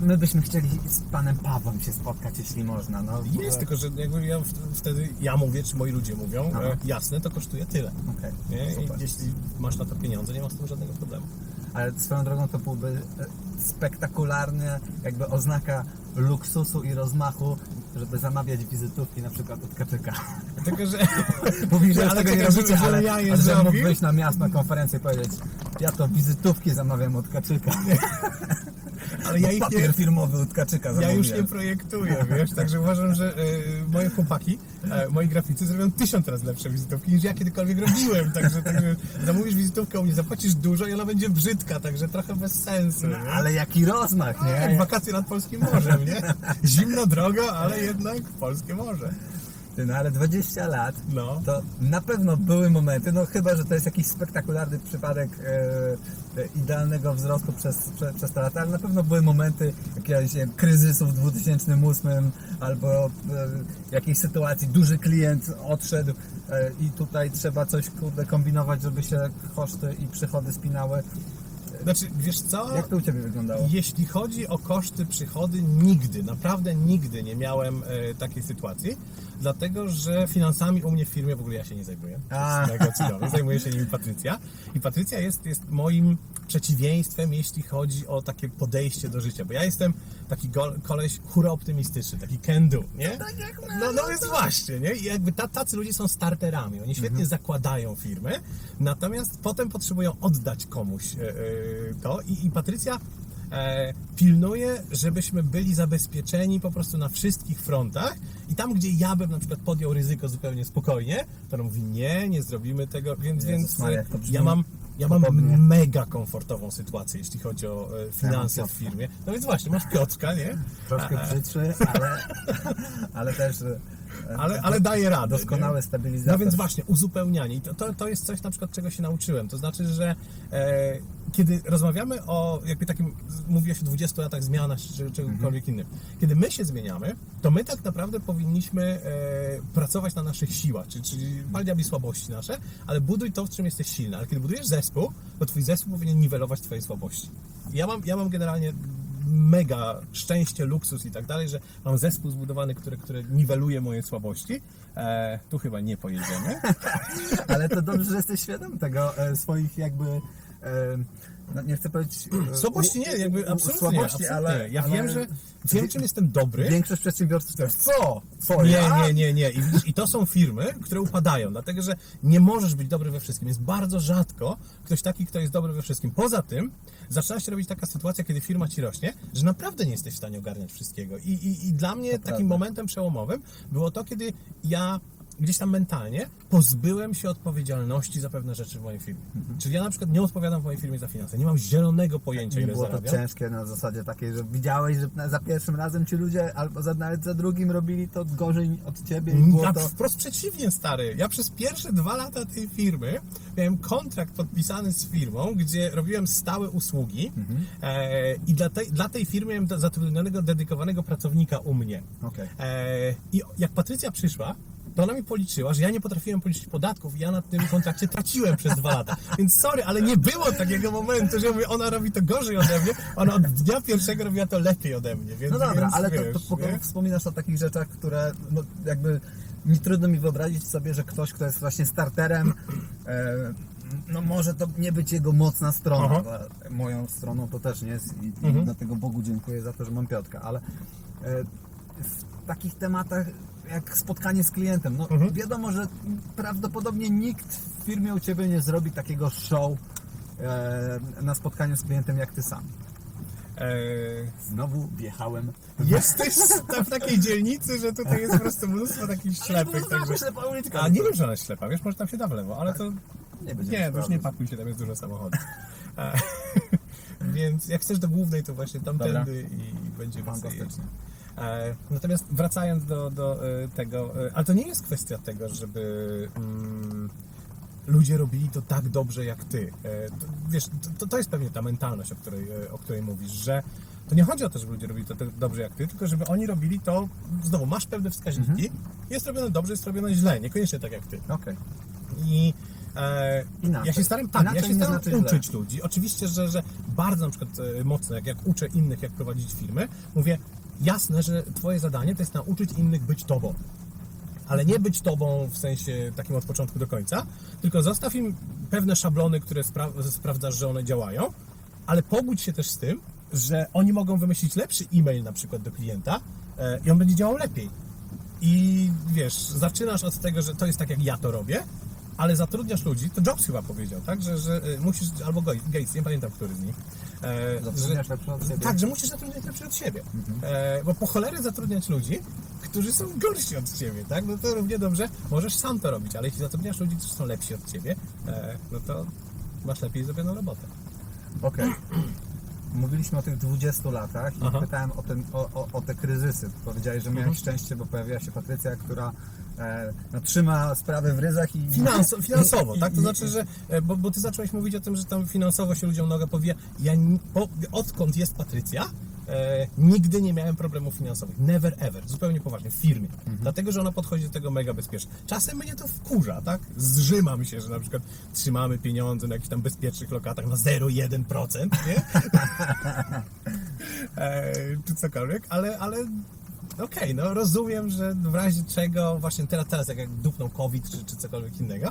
my byśmy chcieli z panem Pawłem się spotkać, jeśli można. No, Jest, tylko że jakby ja w- wtedy ja mówię, czy moi ludzie mówią, Aha. e, jasne, to kosztuje tyle. Okej, Nie? I super. jeśli masz na to pieniądze, nie ma z tym żadnego problemu. Ale swoją drogą to byłby e, spektakularny, jakby oznaka luksusu i rozmachu, żeby zamawiać wizytówki na przykład od Kaczyka. [LAUGHS] Tylko, że... [LAUGHS] Mówisz, że Ale tego nie czekaj, robicie, ale, ja ale że mógł wyjść na miasto, na konferencję i powiedzieć ja to wizytówki zamawiam od Kaczyka. [LAUGHS] Ale ja ich nie, Papier filmowy od Kaczyka ja już nie projektuję, wiesz, także uważam, że e, moje chłopaki, e, moi graficy zrobią tysiąc razy lepsze wizytówki niż ja kiedykolwiek robiłem, także, także zamówisz wizytówkę u mnie, zapłacisz dużo i ona będzie brzydka, także trochę bez sensu, nie? Ale jaki rozmach, Jak nie? wakacje nad Polskim Morzem, nie? [LAUGHS] Zimno, drogo, ale jednak polskie morze. Ty, No ale 20 lat, No. to na pewno były momenty, no chyba, że to jest jakiś spektakularny przypadek e, e, idealnego wzrostu przez, prze, przez te lata, ale na pewno były momenty jakiegoś wiem, kryzysu w 2008 albo e, jakiejś sytuacji, duży klient odszedł e, i tutaj trzeba coś kurde kombinować, żeby się koszty i przychody spinały. Znaczy, wiesz co? Jak to u Ciebie wyglądało? Jeśli chodzi o koszty, przychody, nigdy, naprawdę nigdy nie miałem e, takiej sytuacji, dlatego że finansami u mnie w firmie w ogóle ja się nie zajmuję. To jest cudowne. Zajmuje się nimi Patrycja. I Patrycja jest, jest moim przeciwieństwem, jeśli chodzi o takie podejście do życia, bo ja jestem taki koleś hura optymistyczny, taki can do, nie? No, no jest właśnie, nie? I jakby ta, tacy ludzie są starterami, oni świetnie zakładają firmy, natomiast potem potrzebują oddać komuś e, to i, i Patrycja e, pilnuje, żebyśmy byli zabezpieczeni po prostu na wszystkich frontach i tam, gdzie ja bym na przykład podjął ryzyko zupełnie spokojnie, to ona mówi nie, nie zrobimy tego, więc, Jezus więc e, ja mam ja mam podobnie. mega komfortową sytuację, jeśli chodzi o e, finanse w firmie. No więc właśnie, masz Piotrka, nie? Troszkę brzydszy, ale, [LAUGHS] ale też Ale, ale daje radę. doskonały nie? stabilizator. No więc właśnie, uzupełnianie. I to, to, to jest coś na przykład, czego się nauczyłem. To znaczy, że e, kiedy rozmawiamy o jakby takim, mówię się 20 latach zmianach czy czegokolwiek innym, kiedy my się zmieniamy, to my tak naprawdę powinniśmy e, pracować na naszych siłach, czyli, czyli pal diabli słabości nasze, ale buduj to, w czym jesteś silny. Ale kiedy budujesz zespół, to twój zespół powinien niwelować twoje słabości. Ja mam, ja mam generalnie mega szczęście, luksus i tak dalej, że mam zespół zbudowany, który, który niweluje moje słabości. E, tu chyba nie pojedziemy. [LAUGHS] Ale to dobrze, że jesteś świadom tego, e, swoich jakby... No nie chcę powiedzieć... e, [CLEARS THROAT] Słabości nie, jakby absolutnie, Słabości, absolutnie. ale... Ja ale wiem, że wiem, czym jestem dobry. Większość przedsiębiorców jest co? Co Nie, ja? nie, nie, nie. I, widzisz, I to są firmy, które upadają, dlatego że nie możesz być dobry we wszystkim. Jest bardzo rzadko ktoś taki, kto jest dobry we wszystkim. Poza tym zaczyna się robić taka sytuacja, kiedy firma ci rośnie, że naprawdę nie jesteś w stanie ogarniać wszystkiego. I, i, i dla mnie takim prawda. momentem przełomowym było to, kiedy ja gdzieś tam mentalnie pozbyłem się odpowiedzialności za pewne rzeczy w mojej firmie. Czyli ja na przykład nie odpowiadam w mojej firmie za finanse. Nie mam zielonego pojęcia, Nie ile było to zarabiam. ciężkie na zasadzie takiej, że widziałeś, że za pierwszym razem ci ludzie, albo za, nawet za drugim robili to gorzej od ciebie i było Ja to... wprost przeciwnie, stary. Ja przez pierwsze dwa lata tej firmy miałem kontrakt podpisany z firmą, gdzie robiłem stałe usługi e, i dla tej, dla tej firmy miałem zatrudnionego, dedykowanego pracownika u mnie. Okej. E, I jak Patrycja przyszła, to ona mi policzyła, że ja nie potrafiłem policzyć podatków i ja na tym kontrakcie traciłem przez dwa lata. Więc sorry, ale nie było takiego momentu, że ja mówię, ona robi to gorzej ode mnie, ona od dnia pierwszego robiła to lepiej ode mnie. Więc, No dobra, więc, ale to, wiesz, to, nie? wspominasz o takich rzeczach, które no, jakby mi trudno mi wyobrazić sobie, że ktoś, kto jest właśnie starterem, e, no może to nie być jego mocna strona, moją stroną to też nie jest i, i Mhm. dlatego Bogu dziękuję za to, że mam Piotrka, ale e, w takich tematach jak spotkanie z klientem, no Mhm. wiadomo, że prawdopodobnie nikt w firmie u Ciebie nie zrobi takiego show e, na spotkaniu z klientem jak Ty sam. Eee, Znowu wjechałem. jesteś tam w takiej dzielnicy, że tutaj jest po prostu mnóstwo takich ślepych. Także... ślepa uliczka. A nie wiem, że ona jest ślepa, wiesz, może tam się da w lewo, ale to Nie, nie, już nie pakuj się, tam jest dużo samochodów. E, [LAUGHS] Więc jak chcesz do głównej, to właśnie tamtędy i będziemy sobie Fantastycznie. E, Natomiast wracając do, do e, tego, e, ale to nie jest kwestia tego, żeby mm, ludzie robili to tak dobrze jak ty. To, wiesz, to, to jest pewnie ta mentalność, o której, o której mówisz, że to nie chodzi o to, żeby ludzie robili to tak dobrze jak ty, tylko żeby oni robili to, znowu, masz pewne wskaźniki, jest robione dobrze, jest robione źle, niekoniecznie tak jak ty. Okej. I e, Inaczej. ja się staram, tak, Inaczej ja się staram znaczy źle. uczyć ludzi. Oczywiście, że, że bardzo na przykład mocno, jak, jak uczę innych, jak prowadzić firmy, mówię, jasne, że twoje zadanie to jest nauczyć innych być tobą. Ale nie być tobą w sensie takim od początku do końca, tylko zostaw im pewne szablony, które spra- sprawdzasz, że one działają, ale pogódź się też z tym, że oni mogą wymyślić lepszy e-mail na przykład do klienta e, i on będzie działał lepiej. I wiesz, zaczynasz od tego, że to jest tak jak ja to robię, ale zatrudniasz ludzi, to Jobs chyba powiedział, tak, że, że y, musisz, albo Gates, nie pamiętam, który z nich. E, siebie. Tak, że musisz zatrudniać lepszych od siebie. E, bo po cholerę zatrudniać ludzi, którzy są gorsi od ciebie, tak, no to równie dobrze możesz sam to robić, ale jeśli zatrudniasz ludzi, którzy są lepsi od ciebie, e, no to masz lepiej zrobioną robotę. Okej. [CLEARS THROAT] Mówiliśmy o tych 20 latach i Aha. pytałem o, ten, o, o, o te kryzysy. Powiedziałeś, że miałeś Mhm. szczęście, bo pojawiła się Patrycja, która no, trzyma sprawę w ryzach i... Finanso, finansowo, tak? To znaczy, że, e, bo, bo ty zacząłeś mówić o tym, że tam finansowo się ludziom noga powija. Ja po, odkąd jest Patrycja, e, nigdy nie miałem problemów finansowych. Never ever. Zupełnie poważnie. W firmie. Dlatego, że ona podchodzi do tego mega bezpiecznie. Czasem mnie to wkurza, tak? Zrzyma mi się, że na przykład trzymamy pieniądze na jakichś tam bezpiecznych lokatach na 0,1%, nie? [LAUGHS] e, czy cokolwiek, ale, ale okej, no rozumiem, że w razie czego właśnie teraz, teraz jak, jak dupnął COVID czy, czy cokolwiek innego,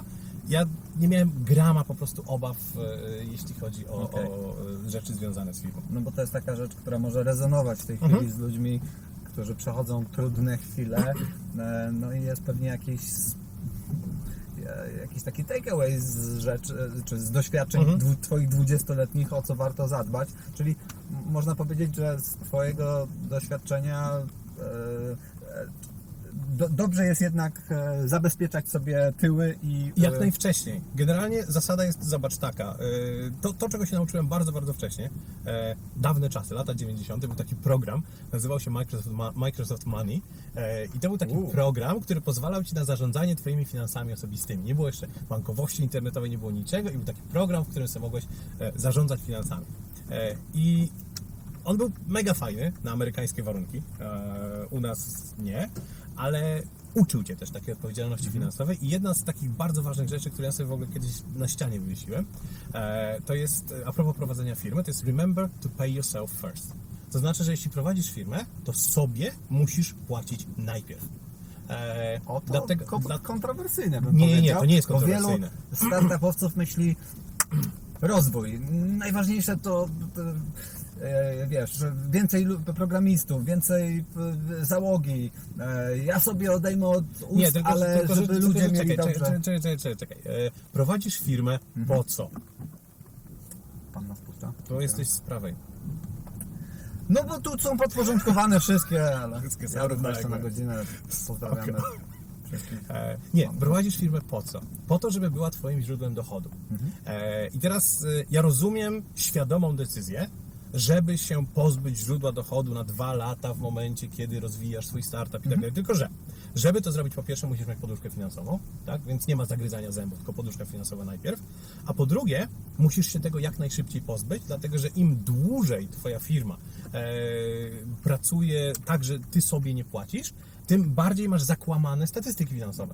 ja nie miałem grama po prostu obaw, e, jeśli chodzi o, Okej. o rzeczy związane z firmą. No bo to jest taka rzecz, która może rezonować w tej chwili Mhm. z ludźmi, którzy przechodzą trudne chwile. E, No i jest pewnie jakiś e, jakiś taki takeaway z rzeczy, czy z doświadczeń Mhm. dwu, Twoich 20-letnich, o co warto zadbać. Czyli można powiedzieć, że z Twojego doświadczenia do, dobrze jest jednak e, zabezpieczać sobie tyły i... Jak e, najwcześniej. Generalnie zasada jest, zobacz, taka. e, To, to czego się nauczyłem bardzo, bardzo wcześnie, e, dawne czasy, lata 90., był taki program, nazywał się Microsoft, Microsoft Money e, i to był taki U. program, który pozwalał Ci na zarządzanie Twoimi finansami osobistymi. Nie było jeszcze bankowości internetowej, nie było niczego i był taki program, w którym sobie mogłeś e, zarządzać finansami. E, I on był mega fajny na amerykańskie warunki. E, u nas nie, ale uczył cię też takiej odpowiedzialności finansowej. I jedna z takich bardzo ważnych rzeczy, które ja sobie w ogóle kiedyś na ścianie wywiesiłem, e, to jest e, a propos prowadzenia firmy, to jest remember to pay yourself first. To znaczy, że jeśli prowadzisz firmę, to sobie musisz płacić najpierw. E, O, to dlatego, ko- dla- kontrowersyjne bym Nie, nie, nie, powiedział, to nie jest bo wielu kontrowersyjne. startupowców myśli [CLEARS THROAT] rozwój. Najważniejsze to, to wiesz, że więcej programistów, więcej e, załogi. E, Ja sobie odejmę od ust, Nie, tylko, ale tylko, żeby że, ludzie tylko, mieli czekaj, dobrze. czekaj, czekaj, czekaj, czekaj. E, Prowadzisz firmę po co? Pan nas puszcza. To jesteś z prawej. No bo tu są podporządkowane wszystkie, ale Wszystkie ja jeszcze na godzinę pozdrawiamy wszystkich. E, nie, prowadzisz firmę po co? Po to, żeby była Twoim źródłem dochodu. E, I teraz e, ja rozumiem świadomą decyzję, żeby się pozbyć źródła dochodu na dwa lata w momencie, kiedy rozwijasz swój startup i tak dalej. Tylko, że żeby to zrobić, po pierwsze musisz mieć poduszkę finansową, tak? Więc nie ma zagryzania zębów, tylko poduszka finansowa najpierw. A po drugie, musisz się tego jak najszybciej pozbyć, dlatego że im dłużej Twoja firma e, pracuje tak, że Ty sobie nie płacisz, tym bardziej masz zakłamane statystyki finansowe.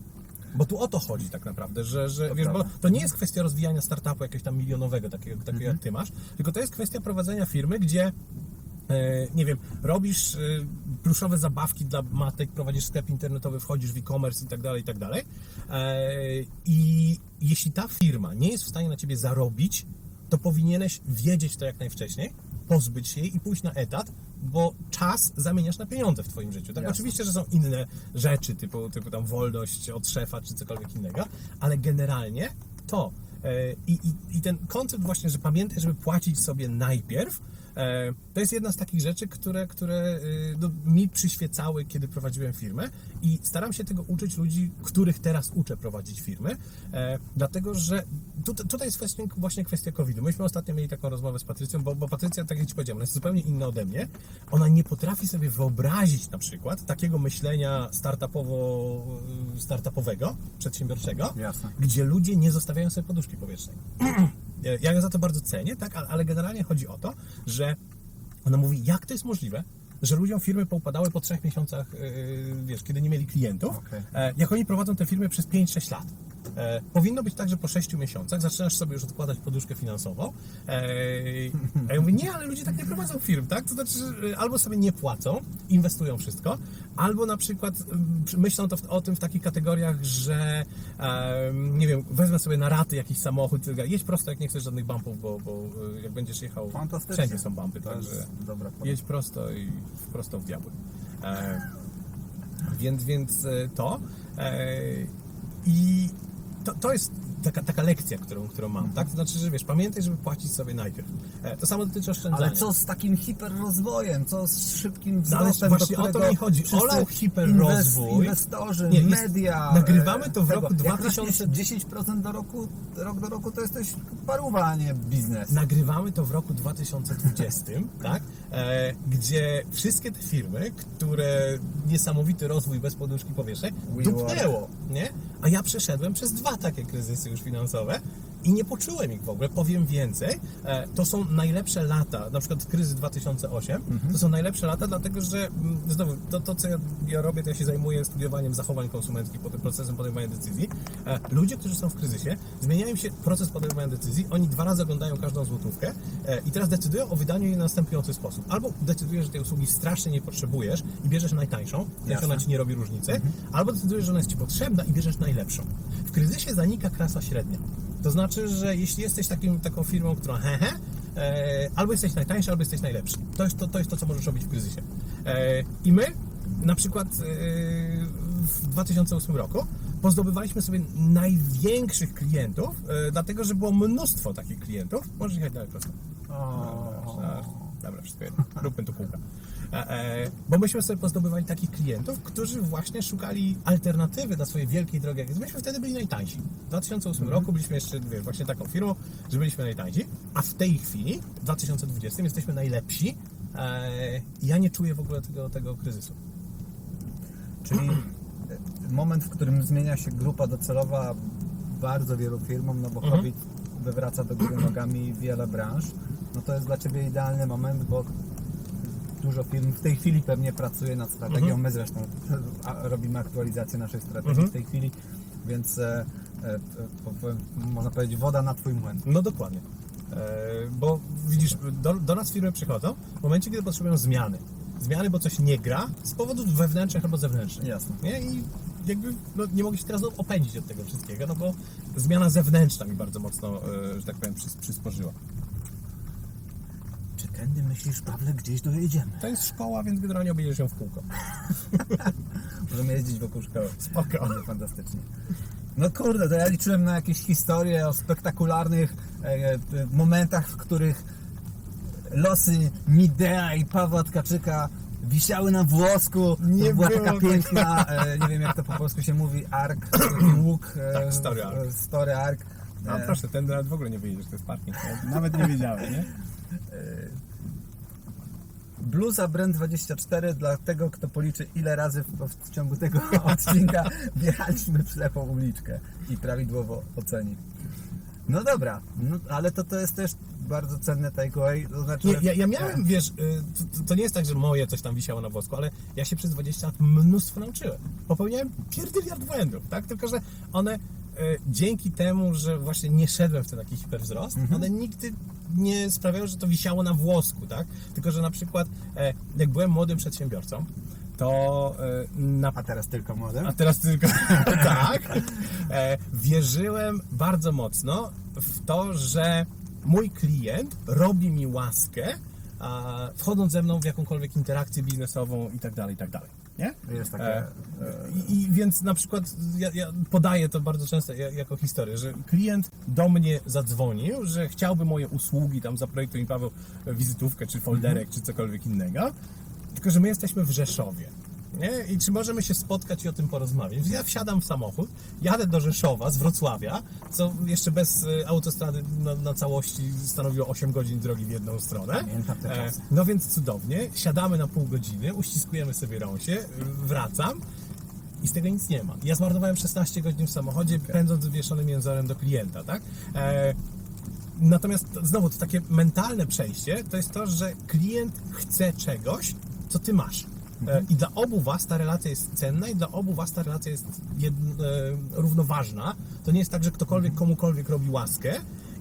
Bo tu o to chodzi tak naprawdę, że, że wiesz, bo to nie jest kwestia rozwijania startupu jakiegoś tam milionowego, takiego, takiego Mhm. jak ty masz, tylko to jest kwestia prowadzenia firmy, gdzie e, nie wiem, robisz e, pluszowe zabawki dla matek, prowadzisz sklep internetowy, wchodzisz w e-commerce i tak dalej, i tak dalej. E, I jeśli ta firma nie jest w stanie na ciebie zarobić, to powinieneś wiedzieć to jak najwcześniej, pozbyć się jej i pójść na etat, bo czas zamieniasz na pieniądze w twoim życiu. Tak, Jasne. oczywiście, że są inne rzeczy, typu, typu tam wolność od szefa czy cokolwiek innego, ale generalnie to. E, I, i, I ten koncept właśnie, że pamiętaj, żeby płacić sobie najpierw, to jest jedna z takich rzeczy, które, które e, no, mi przyświecały, kiedy prowadziłem firmę i staram się tego uczyć ludzi, których teraz uczę prowadzić firmy, e, dlatego, że tu, tutaj jest właśnie, właśnie kwestia COVID-u. Myśmy ostatnio mieli taką rozmowę z Patrycją, bo, bo Patrycja, tak jak Ci powiedziałem, jest zupełnie inna ode mnie. Ona nie potrafi sobie wyobrazić na przykład takiego myślenia startupowo, startupowego, przedsiębiorczego, Jasne. gdzie ludzie nie zostawiają sobie poduszki powietrznej. [CLEARS THROAT] Ja ją za to bardzo cenię, tak, ale- generalnie chodzi o to, że ona mówi, jak to jest możliwe, że ludziom firmy poupadały po trzech miesiącach, yy, wiesz, kiedy nie mieli klientów, e, jak oni prowadzą te firmy przez 5-6 lat. E, powinno być tak, że po 6 miesiącach zaczynasz sobie już odkładać poduszkę finansową. E, a ja mówię, nie, ale ludzie tak nie prowadzą firm, tak? To znaczy, że albo sobie nie płacą, inwestują wszystko, albo na przykład mm, myślą to w, o tym w takich kategoriach, że em, nie wiem, wezmę sobie na raty jakiś samochód, jedź prosto jak nie chcesz żadnych bumpów, bo, bo y, jak będziesz jechał, wszędzie są bumpy, także jedź prosto i prosto w diabły. E, więc, więc e, to e, i to, to jest taka, taka lekcja, którą, którą mam, tak? To znaczy, że wiesz, pamiętaj, żeby płacić sobie najpierw. E, to samo dotyczy oszczędzania. Ale co z takim hiperrozwojem? Co z szybkim No ale wzrostem, właśnie do o to mi chodzi. Olał hiperrozwój. Inwestorzy, Nie, jest- media. nagrywamy to w e, roku tego. Jak 2000 rośniesz 10% do roku, rok do roku to jesteś paruwa, a nie biznes. Nagrywamy to w roku 2020, [LAUGHS] tak? E, gdzie wszystkie te firmy, które niesamowity rozwój bez poduszki powietrznej, We dupnęło, nie? A ja przeszedłem przez dwa takie kryzysy już finansowe i nie poczułem ich w ogóle. Powiem więcej, e, to są najlepsze lata, na przykład kryzys 2008, to są najlepsze lata, dlatego że mm, znowu, to, to co ja, ja robię, to ja się zajmuję studiowaniem zachowań konsumenckich, potem procesem podejmowania decyzji. E, ludzie, którzy są w kryzysie, zmieniają się proces podejmowania decyzji, oni dwa razy oglądają każdą złotówkę e, i teraz decydują o wydaniu jej w następujący sposób. Albo decydujesz, że tej usługi strasznie nie potrzebujesz i bierzesz najtańszą, Jasne. ona ci nie robi różnicy, albo decydujesz, że ona jest ci potrzebna i bierzesz najlepszą. W kryzysie zanika klasa średnia. To znaczy, że jeśli jesteś takim, taką firmą, która hehe, e, albo jesteś najtańszy, albo jesteś najlepszy. To jest to, to jest to, co możesz robić w kryzysie. E, I my na przykład e, w 2008 roku pozdobywaliśmy sobie największych klientów, e, dlatego, że było mnóstwo takich klientów. Możesz jechać dalej prosto. O. A, Dobra, wszystko jedno. Róbmy tu kółka. E, bo myśmy sobie pozdobywali takich klientów, którzy właśnie szukali alternatywy dla swojej wielkiej drogi. Myśmy wtedy byli najtańsi. W 2008 roku byliśmy jeszcze wiesz, właśnie taką firmą, że byliśmy najtańsi, a w tej chwili, w 2020, jesteśmy najlepsi. E, i ja nie czuję w ogóle tego, tego kryzysu. Czyli moment, w którym zmienia się grupa docelowa bardzo wielu firmom, no bo Mhm. COVID wywraca do góry nogami wiele branż, no to jest dla Ciebie idealny moment, bo dużo firm w tej chwili pewnie pracuje nad strategią. Mhm. My zresztą robimy aktualizację naszej strategii Mhm. w tej chwili, więc e, e, można powiedzieć woda na Twój młyn. No dokładnie. E, bo widzisz, do, do nas firmy przychodzą w momencie, kiedy potrzebują zmiany. Zmiany, bo coś nie gra z powodów wewnętrznych albo zewnętrznych. Jasne. Nie? I jakby no, nie mogę się teraz opędzić od tego wszystkiego, no bo zmiana zewnętrzna mi bardzo mocno, e, że tak powiem, przys, przysporzyła. Tędy myślisz, Pawle, gdzieś dojedziemy? To jest szkoła, więc generalnie objedziesz ją w kółko. [LAUGHS] Możemy jeździć wokół szkoły. Spoko. Będzie fantastycznie. No kurde, to ja liczyłem na jakieś historie o spektakularnych e, e, momentach, w których losy Midea i Pawła Tkaczyka wisiały na włosku. Nie to była było taka piękna, e, nie wiem jak to po polsku się mówi, ark, łuk. E, Tak, story arc. e, Story arc. A E, proszę, ten nawet w ogóle nie wyjedziesz, to jest parking. Nawet nie wiedziałem, nie? Bluza Brand 24 dla tego, kto policzy ile razy w, w ciągu tego [LAUGHS] odcinka wjechaliśmy w ślepą uliczkę i prawidłowo oceni. No dobra, no, ale to, to jest też bardzo cenne takeaway, to znaczy... Nie, ja, ja miałem, wiesz, y, to, to nie jest tak, że moje coś tam wisiało na włosku, ale ja się przez 20 lat mnóstwo nauczyłem. Popełniałem pierdyliard błędów, tak? Tylko, że one, dzięki temu, że właśnie nie szedłem w ten taki hiperwzrost, one nigdy nie sprawiały, że to wisiało na włosku, tak? Tylko, że na przykład e, jak byłem młodym przedsiębiorcą, to e, na A teraz tylko młodym? a teraz tylko [LAUGHS] tak. E, wierzyłem bardzo mocno w to, że mój klient robi mi łaskę, wchodząc ze mną w jakąkolwiek interakcję biznesową i tak dalej, i tak dalej. Nie? Jest takie... E, I, I więc na przykład ja, ja podaję to bardzo często ja- jako historię, że klient do mnie zadzwonił, że chciałby moje usługi, tam zaprojektuj mi Paweł wizytówkę, czy folderek, czy cokolwiek innego, tylko że my jesteśmy w Rzeszowie. Nie? I czy możemy się spotkać i o tym porozmawiać? Ja wsiadam w samochód, jadę do Rzeszowa z Wrocławia, co jeszcze bez e, autostrady na, na całości stanowiło 8 godzin drogi w jedną stronę. E, no więc cudownie, siadamy na pół godziny, uściskujemy sobie rąsie, y, wracam i z tego nic nie ma. Ja zmarnowałem 16 godzin w samochodzie, pędząc z wywieszonym jęzorem do klienta, tak? E, natomiast to- znowu to takie mentalne przejście to jest to, że klient chce czegoś, co ty masz. E, I dla obu was ta relacja jest cenna i dla obu was ta relacja jest jedn, e, równoważna. To nie jest tak, że ktokolwiek komukolwiek robi łaskę,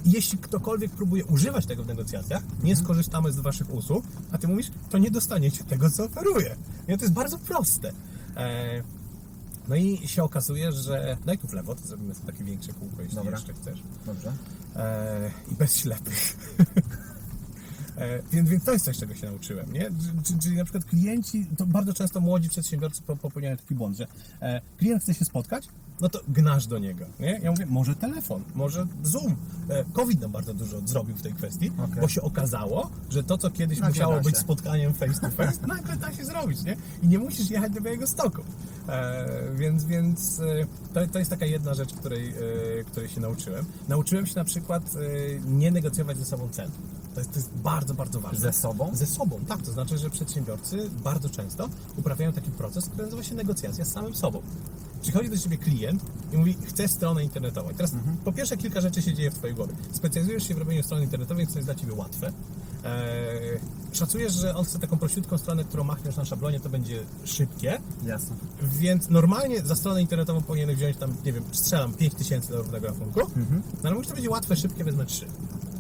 i jeśli ktokolwiek próbuje używać tego w negocjacjach, nie skorzystamy z waszych usług, a ty mówisz, to nie dostaniecie tego, co oferuję. Nie, to jest bardzo proste. E, no i się okazuje, że daj tu w lewo, to zrobimy sobie takie większe kółko, jeśli Dobra. jeszcze chcesz. Dobrze. I bez ślepych. [LAUGHS] E, więc, więc to jest coś, czego się nauczyłem, nie? Czyli, czyli na przykład klienci, to bardzo często młodzi przedsiębiorcy po- popełniają taki błąd, że e, klient chce się spotkać, no to gnasz do niego, nie? Ja mówię, może telefon, może Zoom. E, COVID nam bardzo dużo zrobił w tej kwestii, Okej. bo się okazało, że to, co kiedyś Nagle musiało być spotkaniem face to face, [LAUGHS] nagle da się zrobić, nie? I nie musisz jechać do Białego Stoku. E, więc więc e, to, to jest taka jedna rzecz, której, e, której się nauczyłem. Nauczyłem się na przykład nie negocjować ze sobą cen. To jest, to jest bardzo, bardzo ważne. Ze sobą? Ze sobą, tak. To znaczy, że przedsiębiorcy bardzo często uprawiają taki proces, który nazywa się negocjacja z samym sobą. Przychodzi do ciebie klient i mówi, chcę stronę internetową. I teraz po pierwsze kilka rzeczy się dzieje w twojej głowie. Specjalizujesz się w robieniu strony internetowej, co jest dla ciebie łatwe. Eee, szacujesz, że on chce taką prościutką stronę, którą machniesz na szablonie, to będzie szybkie. Jasne. Więc normalnie za stronę internetową powinieneś wziąć tam, nie wiem, strzelam 5000 do równego rachunku, no ale mówisz, to będzie łatwe, szybkie, wezmę 3.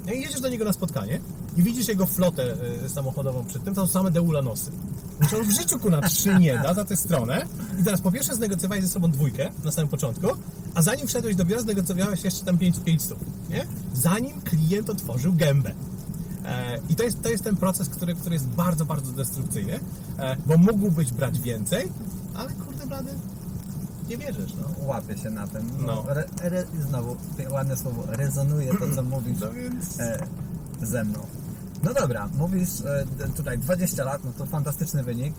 No i jedziesz do niego na spotkanie i widzisz jego flotę y, samochodową przy tym, to są same deulanosy. Znaczy on w życiu ku na 3 nie da za tę stronę i teraz po pierwsze znegocjowałeś ze sobą dwójkę na samym początku, a zanim wszedłeś do biura, znegocjowałeś jeszcze tam 5 500, nie? Zanim klient otworzył gębę. E, I to jest, to jest ten proces, który, który jest bardzo, bardzo destrukcyjny, e, bo mógłbyś brać więcej, ale kurde blady, nie wierzysz, no. Łapię się na tym. No. Re, re, znowu, ładne słowo, rezonuje to, co [CLEARS THROAT] mówisz No więc... e, ze mną. No dobra, mówisz e, tutaj 20 lat, no to fantastyczny wynik,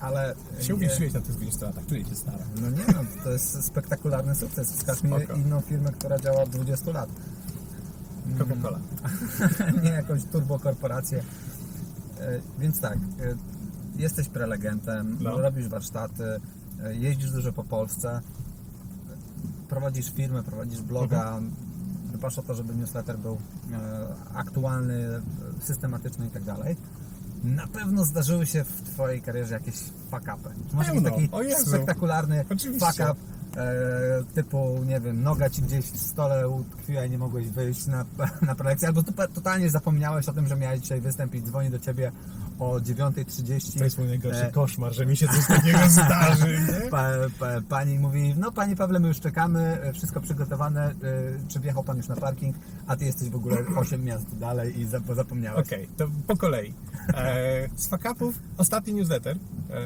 ale... Się uwierzyłeś na tych 20 latach, czuję się stara. No nie no, to jest spektakularny sukces. Wskaż mi inną firmę, która działa od 20 lat. Coca-Cola. [LAUGHS] nie jakąś turbokorporację. E, Więc tak, e, jesteś prelegentem, No. robisz warsztaty, jeździsz dużo po Polsce, prowadzisz firmę, prowadzisz bloga, dbasz o to, żeby newsletter był aktualny, systematyczny i tak dalej. Na pewno zdarzyły się w Twojej karierze jakieś fuck-upy. Czy Masz jakiś taki spektakularny fuck-up, e, typu, nie wiem, noga Ci gdzieś w stole utkwiła i nie mogłeś wyjść na, [LAUGHS] na prelekcję, albo tu- totalnie zapomniałeś o tym, że miałeś dzisiaj występ i dzwoni do Ciebie o 9.30. To jest mój najgorszy E, koszmar, że mi się coś takiego [LAUGHS] zdarzy? Pa, pa, pani mówi, no Panie Pawle, my już czekamy, e, wszystko przygotowane, e, czy wjechał Pan już na parking, a Ty jesteś w ogóle 8 miast dalej i zap- zapomniałeś. Okej, to po kolei. E, z fakapów ostatni newsletter e,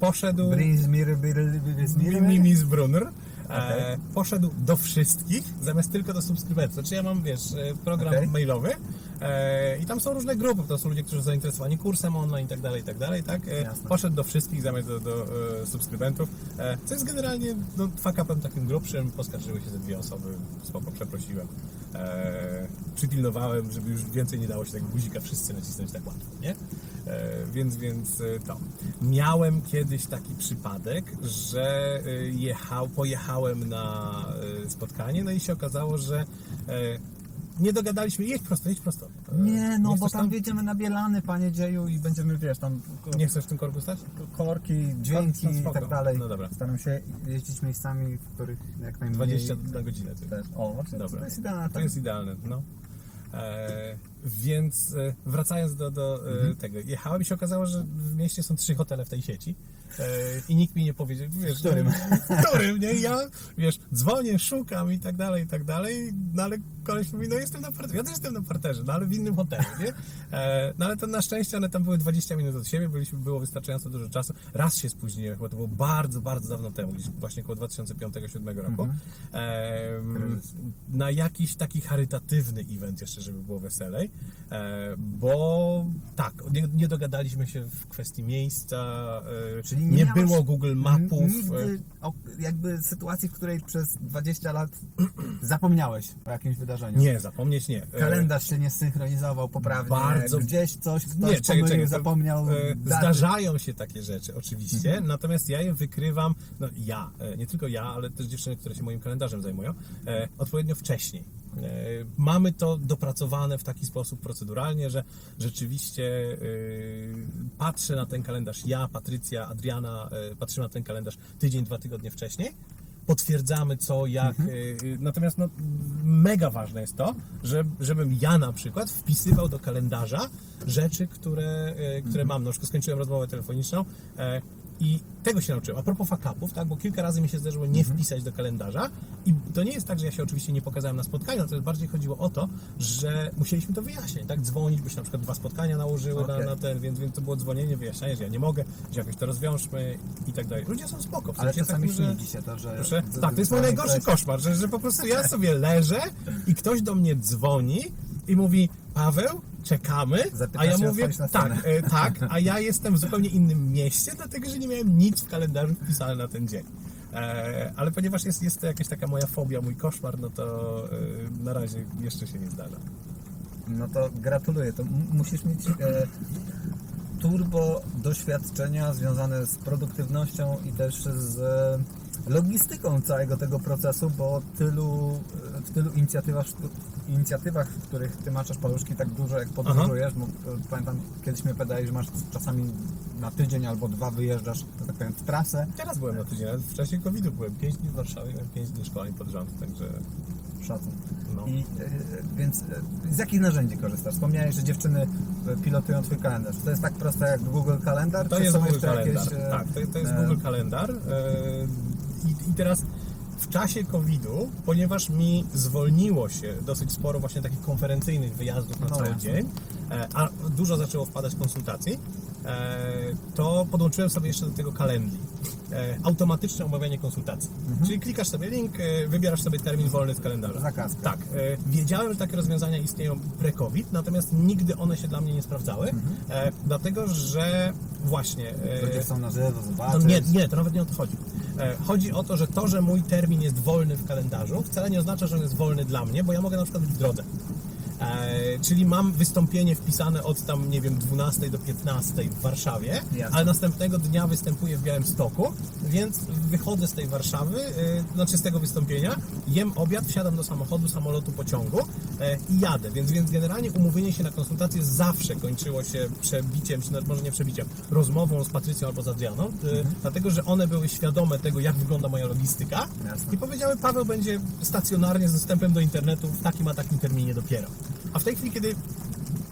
poszedł... Brinz, mir, bir, bir, bir, Mimis Brunner. E, Okej. poszedł do wszystkich, zamiast tylko do subskrybentów. Znaczy ja mam, wiesz, e, program Okej. mailowy e, i tam są różne grupy, to są ludzie, którzy są zainteresowani kursem online i tak dalej, i tak dalej, tak? E, Jasne. poszedł do wszystkich zamiast do, do e, subskrybentów, e, co jest generalnie no, fuck-upem takim grubszym, poskarżyły się ze dwie osoby, spoko, przeprosiłem. E, przypilnowałem, żeby już więcej nie dało się tego guzika wszyscy nacisnąć tak łatwo, nie? E, więc, więc e, to. Miałem kiedyś taki przypadek, że e, jechał, pojechałem na spotkanie, no i się okazało, że nie dogadaliśmy, jedź prosto, jedź prosto. Nie, no bo chcesz tam wjedziemy na Bielany, panie dzieju i będziemy, wiesz, tam Nie chcesz w tym korku stać? korki, dźwięki i tak dalej. No dobra. Staram się jeździć miejscami, w których jak najmniej... 20 na godzinę. Ty. Też. O, właśnie, Dobra. to jest idealne. To jest idealne, no. E, więc e, wracając do, do e, tego, jechałem i się okazało, że w mieście są trzy hotele w tej sieci e, i nikt mi nie powiedział, wiesz, którym? w którym, nie? Ja, wiesz, dzwonię, szukam i tak dalej, i tak dalej, no ale koleś mówi, no jestem na parterze, ja też jestem na parterze, no ale w innym hotelu, nie? E, no ale to na szczęście one tam były 20 minut od siebie, byliśmy, było wystarczająco dużo czasu. Raz się spóźniłem, chyba to było bardzo, bardzo dawno temu, gdzieś właśnie około 2005-2007 roku. Em, na jakiś taki charytatywny event jeszcze, żeby było weselej, e, bo tak, nie, nie dogadaliśmy się w kwestii miejsca, e, Czyli nie, nie było Google Mapów. e, Nigdy jakby sytuacji, w której przez 20 lat [CLEARS THROAT] zapomniałeś o jakimś wydarzeniu. Nie, zapomnieć nie. E, Kalendarz się nie synchronizował poprawnie. Bardzo- Gdzieś coś ktoś Nie, czekaj, czekaj, zapomniał. e. Zdarzają się takie rzeczy, oczywiście, Mhm. natomiast ja je wykrywam, no ja, e, nie tylko ja, ale też dziewczyny, które się moim kalendarzem zajmują, odpowiednio wcześniej. Mamy to dopracowane w taki sposób proceduralnie, że rzeczywiście patrzę na ten kalendarz, ja, Patrycja, Adriana, patrzymy na ten kalendarz tydzień, dwa tygodnie wcześniej, potwierdzamy co, jak. Mhm. y, y, Natomiast no, mega ważne jest to, że, żebym ja na przykład wpisywał do kalendarza rzeczy, które, y, które Mhm. mam. Na przykład skończyłem rozmowę telefoniczną e, i tego się nauczyłem. A propos fakapów, tak, bo kilka razy mi się zdarzyło nie Mhm. wpisać do kalendarza i to nie jest tak, że ja się oczywiście nie pokazałem na spotkaniu, natomiast bardziej chodziło o to, że musieliśmy to wyjaśnić, tak, dzwonić, bo się na przykład dwa spotkania nałożyły na, Okej. na ten, więc, więc to było dzwonienie, wyjaśnianie, że ja nie mogę, że jakoś to rozwiążmy i tak dalej. Ludzie są spoko, w Ale sensie czasami takim, że- się to, że... Proszę? Tak, to jest mój najgorszy koszmar, że, że po prostu ja sobie leżę i ktoś do mnie dzwoni i mówi Paweł, czekamy, Zapyta a ja mówię tak, e, tak, a ja jestem w zupełnie innym mieście, dlatego że nie miałem nic w kalendarzu wpisane na ten dzień. E, ale ponieważ jest, jest to jakaś taka moja fobia, mój koszmar, no to e, na razie jeszcze się nie zdarza. No to gratuluję. To musisz mieć e, turbo doświadczenia związane z produktywnością i też z e, logistyką całego tego procesu, bo tylu, e, w tylu inicjatywach, inicjatywach, w których ty maczasz paluszki tak dużo, jak podróżujesz, bo e, pamiętam, kiedyś mnie pytałeś, że masz czasami na tydzień albo dwa wyjeżdżasz, to tak powiem, w trasę. Teraz byłem na tydzień, ale w czasie COVID-u byłem 5 dni w Warszawie, miałem 5 dni szkoleń pod rząd, także Szacun. no. I, e, więc e, z jakich narzędzi korzystasz? Wspomniałeś, że dziewczyny pilotują twój kalendarz. To jest tak proste jak Google Kalendar? To czy jest są Google Kalendar. jakieś, tak, to, to jest Google Kalendar. I, I teraz w czasie COVID-u, ponieważ mi zwolniło się dosyć sporo właśnie takich konferencyjnych wyjazdów na No cały jasne. dzień, e, a dużo zaczęło wpadać konsultacji, to podłączyłem sobie jeszcze do tego Calendly. E, Automatyczne omawianie konsultacji. Mhm. Czyli klikasz sobie link, e, wybierasz sobie termin wolny z kalendarza. Zakazka. Tak. e, Wiedziałem, że takie rozwiązania istnieją pre-COVID, natomiast nigdy one się dla mnie nie sprawdzały, e, dlatego że właśnie... e, Ludzie chcą na żywo to zobaczyć. nie, nie, to nawet nie o to chodzi. E, Chodzi o to, że to, że mój termin jest wolny w kalendarzu, wcale nie oznacza, że on jest wolny dla mnie, bo ja mogę na przykład być w drodze. E, czyli mam wystąpienie wpisane od tam, nie wiem, 12 do 15 w Warszawie, Jasne. ale następnego dnia występuję w Białymstoku, więc wychodzę z tej Warszawy, e, znaczy z tego wystąpienia, jem obiad, wsiadam do samochodu, samolotu, pociągu e, i jadę. Więc, więc generalnie umówienie się na konsultację zawsze kończyło się przebiciem, czy nawet może nie przebiciem, rozmową z Patrycją albo z Adrianą, e, dlatego że one były świadome tego, jak wygląda moja logistyka Jasne. i powiedziały, Paweł będzie stacjonarnie z dostępem do internetu w takim a takim terminie dopiero. A w tej chwili, kiedy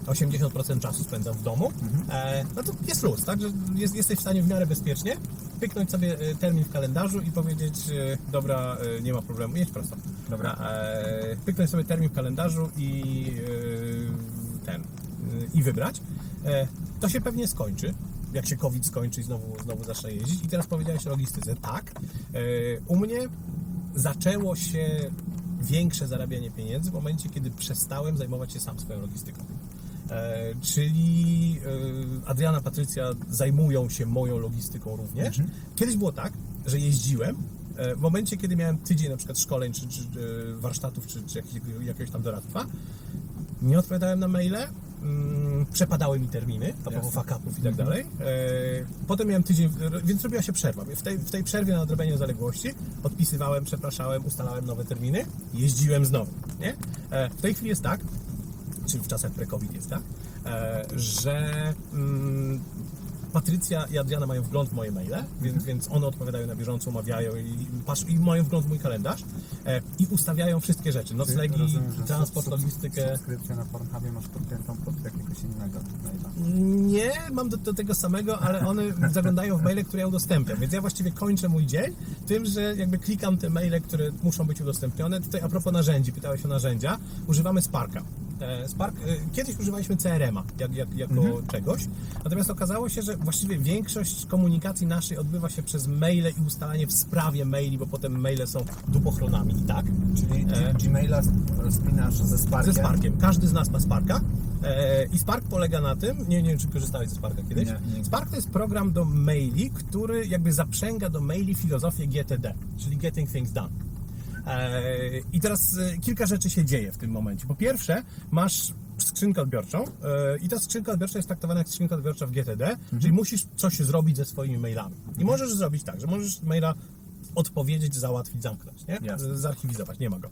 80% czasu spędzam w domu, e, no to jest luz, tak? Że jest, jesteś w stanie w miarę bezpiecznie pyknąć sobie e, termin w kalendarzu i powiedzieć, e, dobra, e, nie ma problemu, jedź prosto. Dobra. E, pyknąć sobie termin w kalendarzu i e, ten, i wybrać. E, to się pewnie skończy. Jak się COVID skończy i znowu, znowu zacznę jeździć. I teraz powiedziałeś o logistyce. Tak. U mnie zaczęło się większe zarabianie pieniędzy w momencie, kiedy przestałem zajmować się sam swoją logistyką. E, czyli e, Adriana, Patrycja zajmują się moją logistyką również. Kiedyś było tak, że jeździłem. e, W momencie, kiedy miałem tydzień na przykład szkoleń, czy, czy e, warsztatów, czy, czy jakiegoś, jakiegoś tam doradztwa, nie odpowiadałem na maile, mm, przepadały mi terminy, a propos upów i tak dalej. E, potem miałem tydzień, więc robiła się przerwa. W tej, w tej przerwie na odrobienie zaległości odpisywałem, przepraszałem, ustalałem nowe terminy, jeździłem znowu. Nie? E, w tej chwili jest tak, czy w czasach pre-COVID jest tak, e, że mm, Patrycja i Adriana mają wgląd w moje maile, więc, więc one odpowiadają na bieżąco, umawiają i, i mają wgląd w mój kalendarz e, i ustawiają wszystkie rzeczy, noclegi, Rozumiem, transport, sub- sub- logistykę. Subskrypcję na Pornhubie masz podpiętą pod jakiegoś innego maila. Nie, mam do, do tego samego, ale one zaglądają w maile, które ja udostępniam, więc ja właściwie kończę mój dzień tym, że jakby klikam te maile, które muszą być udostępnione. Tutaj a propos narzędzi, pytałeś o narzędzia, używamy Sparka. E, Spark, e, kiedyś używaliśmy CRM-a jak, jak, jako czegoś, natomiast okazało się, że właściwie większość komunikacji naszej odbywa się przez maile i ustalanie w sprawie maili, bo potem maile są dupochronami i tak. Czyli E. Gmaila spinasz ze Sparkiem? Ze Sparkiem. Każdy z nas ma Sparka. E, I Spark polega na tym, nie, nie wiem czy korzystałeś ze Sparka kiedyś. Nie, nie. Spark to jest program do maili, który jakby zaprzęga do maili filozofię GTD, czyli Getting Things Done. E, I teraz e, kilka rzeczy się dzieje w tym momencie. Po pierwsze, masz skrzynkę odbiorczą e, i ta skrzynka odbiorcza jest traktowana jak skrzynka odbiorcza w GTD, Mhm. czyli musisz coś zrobić ze swoimi mailami. I możesz zrobić tak, że możesz maila odpowiedzieć, załatwić, zamknąć, nie? Jasne. Zarchiwizować, nie ma go.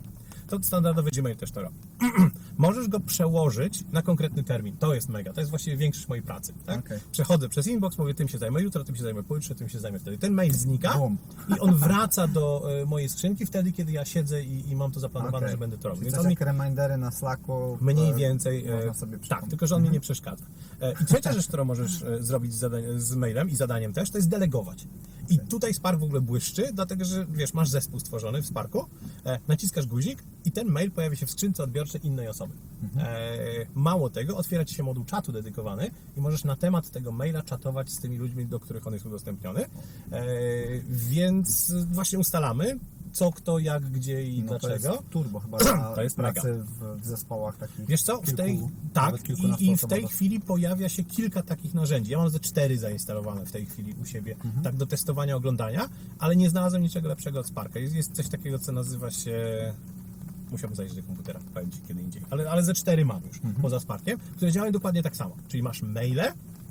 To standardowy Gmail też to robi. [CLEARS THROAT] Możesz go przełożyć na konkretny termin. To jest mega. To jest właściwie większość mojej pracy. Tak? Okej. Przechodzę przez inbox, mówię, tym się zajmę jutro, tym się zajmę pojutrze, tym się zajmę wtedy. Ten mail znika Bum. i on wraca do e, mojej skrzynki wtedy, kiedy ja siedzę i, i mam to zaplanowane, Okej. że będę to robił. Więc on mi remindery na Slacku. mniej e, więcej. e, Można sobie tak, tylko że on mi nie przeszkadza. E, I trzecia rzecz, którą możesz zrobić z, zadań, z mailem i zadaniem też, to jest delegować. I tutaj Spark w ogóle błyszczy, dlatego że wiesz, masz zespół stworzony w Sparku, e, naciskasz guzik i ten mail pojawia się w skrzynce odbiorczej innej osoby. E, mało tego, otwiera ci się moduł czatu dedykowany i możesz na temat tego maila czatować z tymi ludźmi, do których on jest udostępniony. E, więc właśnie ustalamy, co, kto, jak, gdzie i No to dlaczego. jest turbo chyba [CLEARS THROAT] To jest pracy w, w zespołach takich. Wiesz co, w kilku, tej, nawet tak, i, i w tej chwili pojawia się kilka takich narzędzi. Ja mam ze cztery zainstalowane w tej chwili u siebie, Mhm. tak do testowania, oglądania, ale nie znalazłem niczego lepszego od Sparka. Jest, jest coś takiego, co nazywa się... Musiałbym zajrzeć do komputera, powiem Ci kiedy indziej. Ale, ale ze cztery mam już, Mhm. poza Sparkiem, które działają dokładnie tak samo. Czyli masz maile,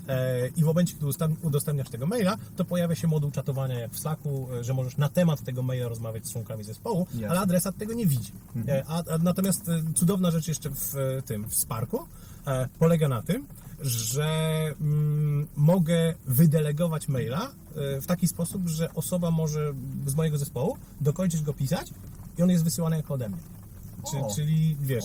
e, i w momencie, kiedy udostęp- udostępniasz tego maila, to pojawia się moduł czatowania jak w Slacku, e, że możesz na temat tego maila rozmawiać z członkami zespołu, Jasne. ale adresat tego nie widzi. Mhm. E, A, a natomiast cudowna rzecz jeszcze w tym, w Sparku e, polega na tym, że mm, mogę wydelegować maila e, w taki sposób, że osoba może z mojego zespołu dokończyć go pisać i on jest wysyłany jako ode mnie. Czy, czyli wiesz,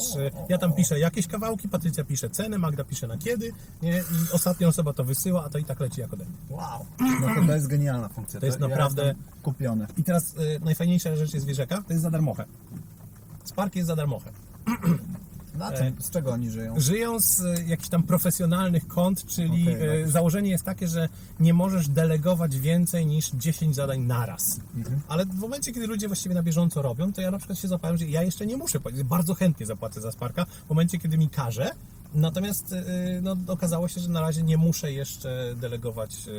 ja tam piszę jakieś kawałki, Patrycja pisze cenę, Magda pisze na kiedy, nie? i ostatnia osoba to wysyła, a to i tak leci jak ode mnie. Wow. No to, to jest genialna funkcja. To jest ja naprawdę- kupiony. I teraz e, najfajniejsza rzecz jest, wiesz jaka? To jest za darmochę. Spark jest za darmochę. [CLEARS THROAT] Na E, czym, z czego oni żyją? Żyją z e, jakichś tam profesjonalnych kont, czyli Okej, e, założenie jest takie, że nie możesz delegować więcej niż 10 zadań naraz. Mhm. Ale w momencie, kiedy ludzie właściwie na bieżąco robią, to ja na przykład się zapałem, że ja jeszcze nie muszę płacić. Bardzo chętnie zapłacę za Sparka w momencie, kiedy mi każe. Natomiast e, no, okazało się, że na razie nie muszę jeszcze delegować e,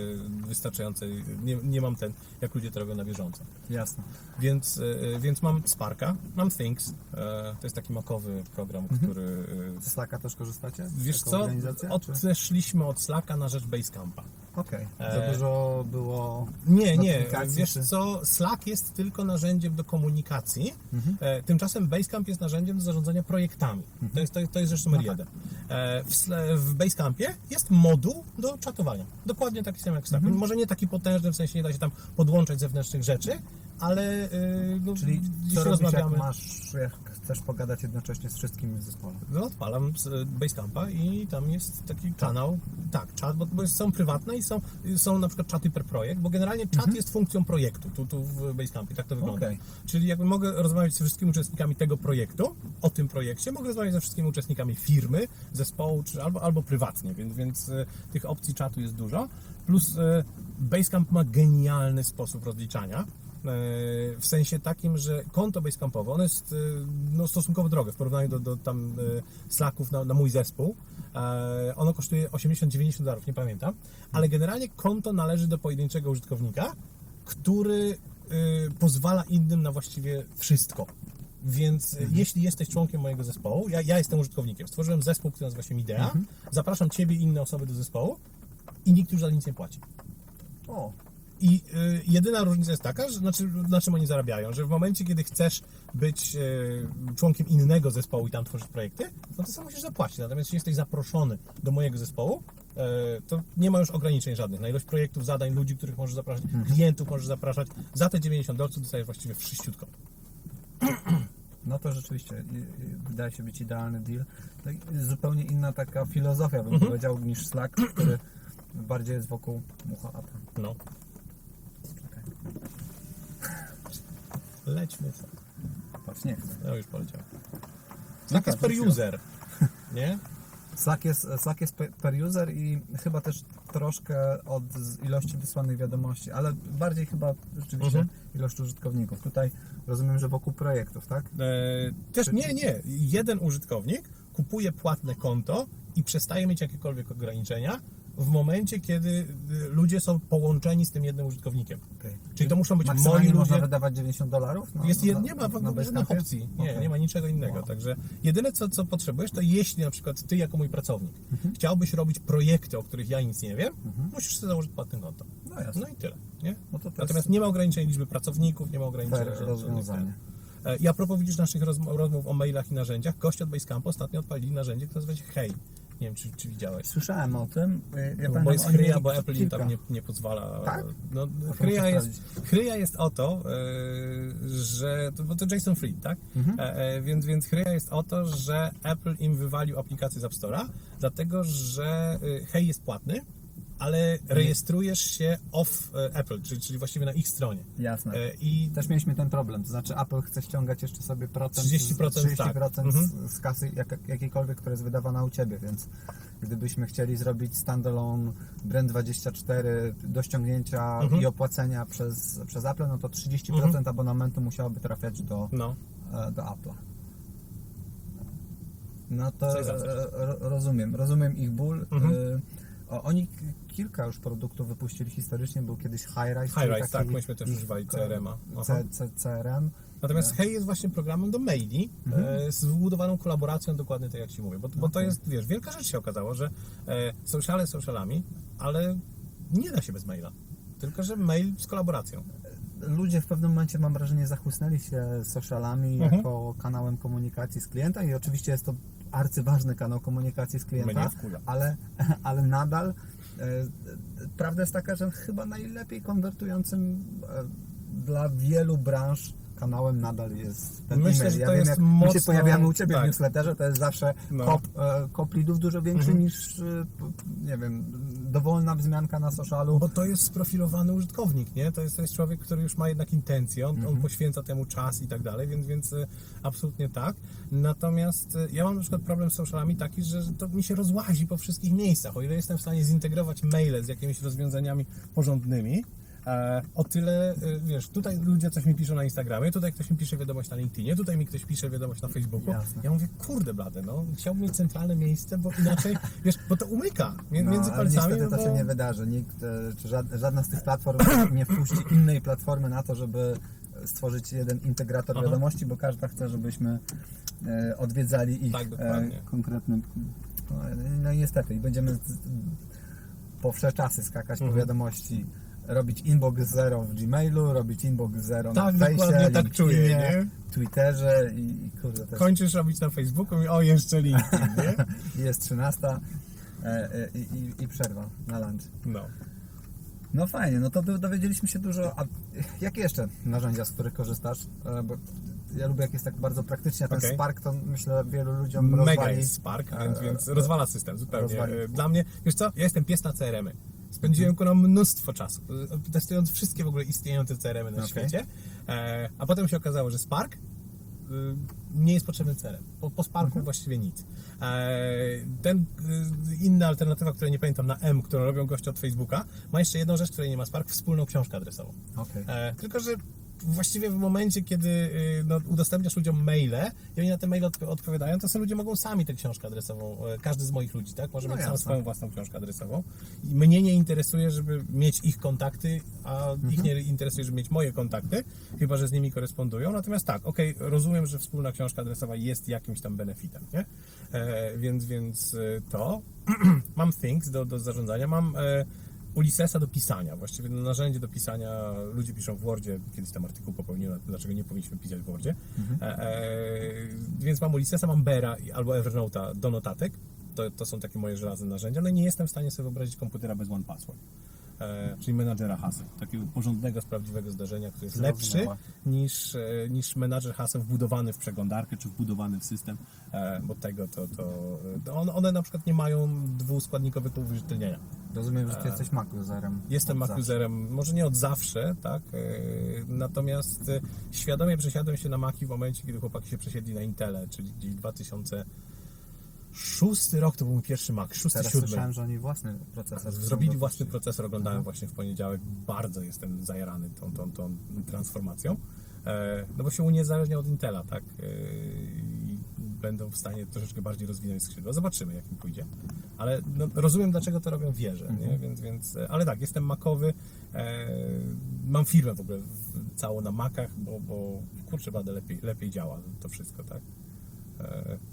wystarczającej, nie, nie mam ten, jak ludzie to robią na bieżąco. Jasne. Więc, więc mam Sparka, mam Things, to jest taki makowy program, który e, Z Slacka też korzystacie? Wiesz co, odeszliśmy od Slacka na rzecz Basecampa. Okej. E, Za dużo było Nie, nie, wiesz czy- co, Slack jest tylko narzędziem do komunikacji, Mhm. e, tymczasem Basecamp jest narzędziem do zarządzania projektami. Mhm. To, jest, to, to jest rzecz numer No tak. jeden. E, w, w Basecampie jest moduł do czatowania. Dokładnie taki sam jak w Slacku. Mhm. Może nie taki potężny, w sensie nie da się tam podłączać zewnętrznych rzeczy, ale e, no, Czyli jeśli co rozmawiamy... jak masz, jak chcesz pogadać jednocześnie z wszystkimi w zespole? No, odpalam z e, Basecampa i tam jest taki kanał, tak, czat, bo, bo są prywatne i są, są na przykład czaty per projekt, bo generalnie czat jest funkcją projektu, tu, tu w Basecampie, tak to wygląda. Okej. Czyli jakby mogę rozmawiać ze wszystkimi uczestnikami tego projektu, o tym projekcie, mogę rozmawiać ze wszystkimi uczestnikami firmy, zespołu, czy albo, albo prywatnie, więc, więc e, tych opcji czatu jest dużo, plus e, Basecamp ma genialny sposób rozliczania, w sensie takim, że konto basecampowe, ono jest e, no, stosunkowo drogie w porównaniu do, do tam e, Slacków na, na mój zespół. E, Ono kosztuje 80-90 dolarów, nie pamiętam, ale generalnie konto należy do pojedynczego użytkownika, który e, pozwala innym na właściwie wszystko. Więc e, jeśli jesteś członkiem mojego zespołu, ja, ja jestem użytkownikiem, stworzyłem zespół, który nazywa się Midea, Mhm. zapraszam Ciebie i inne osoby do zespołu i nikt już za nic nie płaci. O, I y, jedyna różnica jest taka, że znaczy, na czym oni zarabiają, że w momencie, kiedy chcesz być y, członkiem innego zespołu i tam tworzyć projekty, no to sam musisz zapłacić. Natomiast jeśli jesteś zaproszony do mojego zespołu, y, to nie ma już ograniczeń żadnych. Na ilość projektów, zadań, ludzi, których możesz zapraszać, klientów możesz zapraszać. Za te 90 dolców dostajesz właściwie wszyściutko. [CLEARS THROAT] no to rzeczywiście wydaje się być idealny deal. Jest zupełnie inna taka filozofia, bym Mhm. powiedział, niż Slack, który bardziej jest wokół mucha. No. Lećmy patrz, nie chcę. No już poleciał. Tak jest per user. [LAUGHS] Nie? Slack jest, Slack jest pe- per user i chyba też troszkę od ilości wysłanych wiadomości, ale bardziej chyba rzeczywiście Mhm. ilość użytkowników. Tutaj rozumiem, że wokół projektów, tak? E, też nie, nie. Jeden użytkownik kupuje płatne konto i przestaje mieć jakiekolwiek ograniczenia w momencie, kiedy y, ludzie są połączeni z tym jednym użytkownikiem. Czyli to muszą być moi ludzie. można wydawać 90 dolarów? Na, Jest, na, nie ma w na ogóle żadnych opcji. Nie, Okej. nie ma niczego innego. Wow. Także jedyne, co, co potrzebujesz, to jeśli na przykład ty jako mój pracownik Mhm. chciałbyś robić projekty, o których ja nic nie wiem, musisz sobie założyć płatne konto. No jasne. No i tyle. Nie? No to to jest Natomiast nie ma ograniczeń liczby pracowników, nie ma ograniczeń żadnych- rozwiązanie. E, I a propos widzisz naszych rozm- rozmów o mailach i narzędziach, goście od Basecampu ostatnio odpalili narzędzie, które nazywa się Hej. Nie wiem, czy, czy widziałeś. Słyszałem o tym. Ja bo pamiętam, jest chryja, bo Apple im kilka. tam nie, nie pozwala. Tak? No, chryja, jest, chryja jest o to, e, że. Bo to Jason Fried, tak? Mhm. E, e, więc, więc chryja jest o to, że Apple im wywalił aplikację z App Store'a, dlatego że Hej jest płatny, ale rejestrujesz się off e, Apple, czyli, czyli właściwie na ich stronie. Jasne. E, I Też mieliśmy ten problem, to znaczy Apple chce ściągać jeszcze sobie procent, 30%, 30% tak. z, z kasy jak, jakiejkolwiek, która jest wydawana u Ciebie, więc gdybyśmy chcieli zrobić standalone Brand24 do ściągnięcia Mhm. i opłacenia przez, przez Apple, no to 30% abonamentu musiałoby trafiać do, no. e, do Apple'a. No to rozumiem, rozumiem ich ból. Mhm. O, oni kilka już produktów wypuścili historycznie, był kiedyś Highrise. czyli Highrise, tak, taki myśmy też używali e, CRM-a. CRM. Natomiast Hej jest właśnie programem do maili e, z wbudowaną kolaboracją dokładnie tak jak Ci mówię, bo, bo to Okej. jest, wiesz, wielka rzecz się okazało, że e, sociale socialami, ale nie da się bez maila. Tylko, że mail z kolaboracją. Ludzie w pewnym momencie, mam wrażenie, zachłysnęli się socialami Mhm. jako kanałem komunikacji z klienta i oczywiście jest to arcyważny kanał komunikacji z klienta, ale, [LAUGHS] ale nadal e, prawda jest taka, że chyba najlepiej konwertującym e, dla wielu branż kanałem nadal jest ten Myślę, e-mail. że Ja to wiem, jest jak my się mocno- pojawiamy u Ciebie tak. w newsletterze, to jest zawsze No. kop, e, kop leadów dużo większy Mhm. niż, e, nie wiem, dowolna wzmianka na socialu. Bo to jest sprofilowany użytkownik, nie? To jest, to jest człowiek, który już ma jednak intencję, on, on poświęca temu czas i tak dalej, więc, więc e, absolutnie tak. Natomiast e, ja mam na przykład problem z socialami taki, że to mi się rozłazi po wszystkich miejscach. O ile jestem w stanie zintegrować maile z jakimiś rozwiązaniami porządnymi, o tyle, e, wiesz, tutaj ludzie coś mi piszą na Instagramie, tutaj ktoś mi pisze wiadomość na LinkedInie, tutaj mi ktoś pisze wiadomość na Facebooku. Jasne. Ja mówię, kurde blade, no, chciałbym mieć centralne miejsce, bo inaczej, [LAUGHS] wiesz, bo to umyka mię- między No, ale palcami. niestety to no się bo- nie wydarzy. Nikt, e, żadna z tych platform [COUGHS] nie wpuści innej platformy na to, żeby stworzyć jeden integrator Aha. wiadomości, bo każda chce, żebyśmy e, odwiedzali ich Tak, dokładnie. e, konkretnym. No, no niestety, i będziemy po wsze czasy skakać Mhm. po wiadomości. Robić inbox zero w Gmailu, robić inbox zero Tak, na dokładnie tak LinkedInie, czuję, nie? Twitterze i, i kurde, jest kończysz robić na Facebooku i o, jeszcze LinkedIn, [LAUGHS] nie? jest 13 e, e, i, i, i przerwa na lunch. No. No fajnie, no to do- dowiedzieliśmy się dużo. A jakie jeszcze narzędzia, z których korzystasz? E, Bo ja lubię, jak jest tak bardzo praktycznie, a ten Okej. Spark to myślę wielu ludziom Mega rozwali. jest Spark, e, więc, więc rozwala system zupełnie. rozwali. E, Dla mnie, wiesz co, ja jestem pies na CRM-y. Spędziłem ku nam mnóstwo czasu, testując wszystkie w ogóle istniejące CRM-y na Okej. świecie, e, a potem się okazało, że Spark e, nie jest potrzebny CRM. Po, po Sparku Mhm. właściwie nic. E, Ten e, inna alternatywa, której nie pamiętam na M, którą robią goście od Facebooka, ma jeszcze jedną rzecz, której nie ma Spark, wspólną książkę adresową. Okej. E, tylko, że właściwie w momencie, kiedy y, no, udostępniasz ludziom maile i oni na te maile odp- odpowiadają, to są ludzie mogą sami tę książkę adresową, e, każdy z moich ludzi, tak? Może No mieć sam jasne. swoją własną książkę adresową. I mnie nie interesuje, żeby mieć ich kontakty, a Mhm. ich nie interesuje, żeby mieć moje kontakty, chyba że z nimi korespondują. Natomiast tak, okej, rozumiem, że wspólna książka adresowa jest jakimś tam benefitem, nie? E, więc, więc e, to. [CLEARS THROAT] mam Things do, do zarządzania, mam e, Ulyssesa do pisania, właściwie narzędzie do pisania. Ludzie piszą w Wordzie, kiedyś tam artykuł popełniłem, dlaczego nie powinniśmy pisać w Wordzie. E, e, więc mam Ulyssesa, mam Bera albo Evernote'a do notatek. To, to są takie moje żelazne narzędzia. No i nie jestem w stanie sobie wyobrazić komputera bez One Password. E, czyli menadżera haseł, takiego porządnego, z prawdziwego zdarzenia, który jest lepszy niż, e, niż menadżer haseł wbudowany w przeglądarkę czy wbudowany w system, e, bo tego to, to, to one, one na przykład nie mają dwuskładnikowego uwierzytelnienia. Rozumiem, że ty jesteś Mac userem. Jestem Mac userem, może nie od zawsze, tak? Natomiast świadomie przesiadłem się na Maci w momencie, kiedy chłopaki się przesiedli na Intele, czyli gdzieś 2006 rok to był mój pierwszy Mac, 6 Teraz 7 słyszałem, że oni własny procesor. Zrobili chcą własny procesor, oglądałem właśnie w poniedziałek. Bardzo jestem zajarany tą, tą, tą transformacją. E, no bo się uniezależnia od Intela, tak? E, I będą w stanie troszeczkę bardziej rozwinąć skrzydła. Zobaczymy, jak im pójdzie. Ale no, rozumiem, dlaczego to robią wieże, nie? Więc, więc, e, ale tak, jestem makowy. Mam firmę w ogóle całą na makach, bo, bo kurczę, bada lepiej, lepiej działa to wszystko, tak?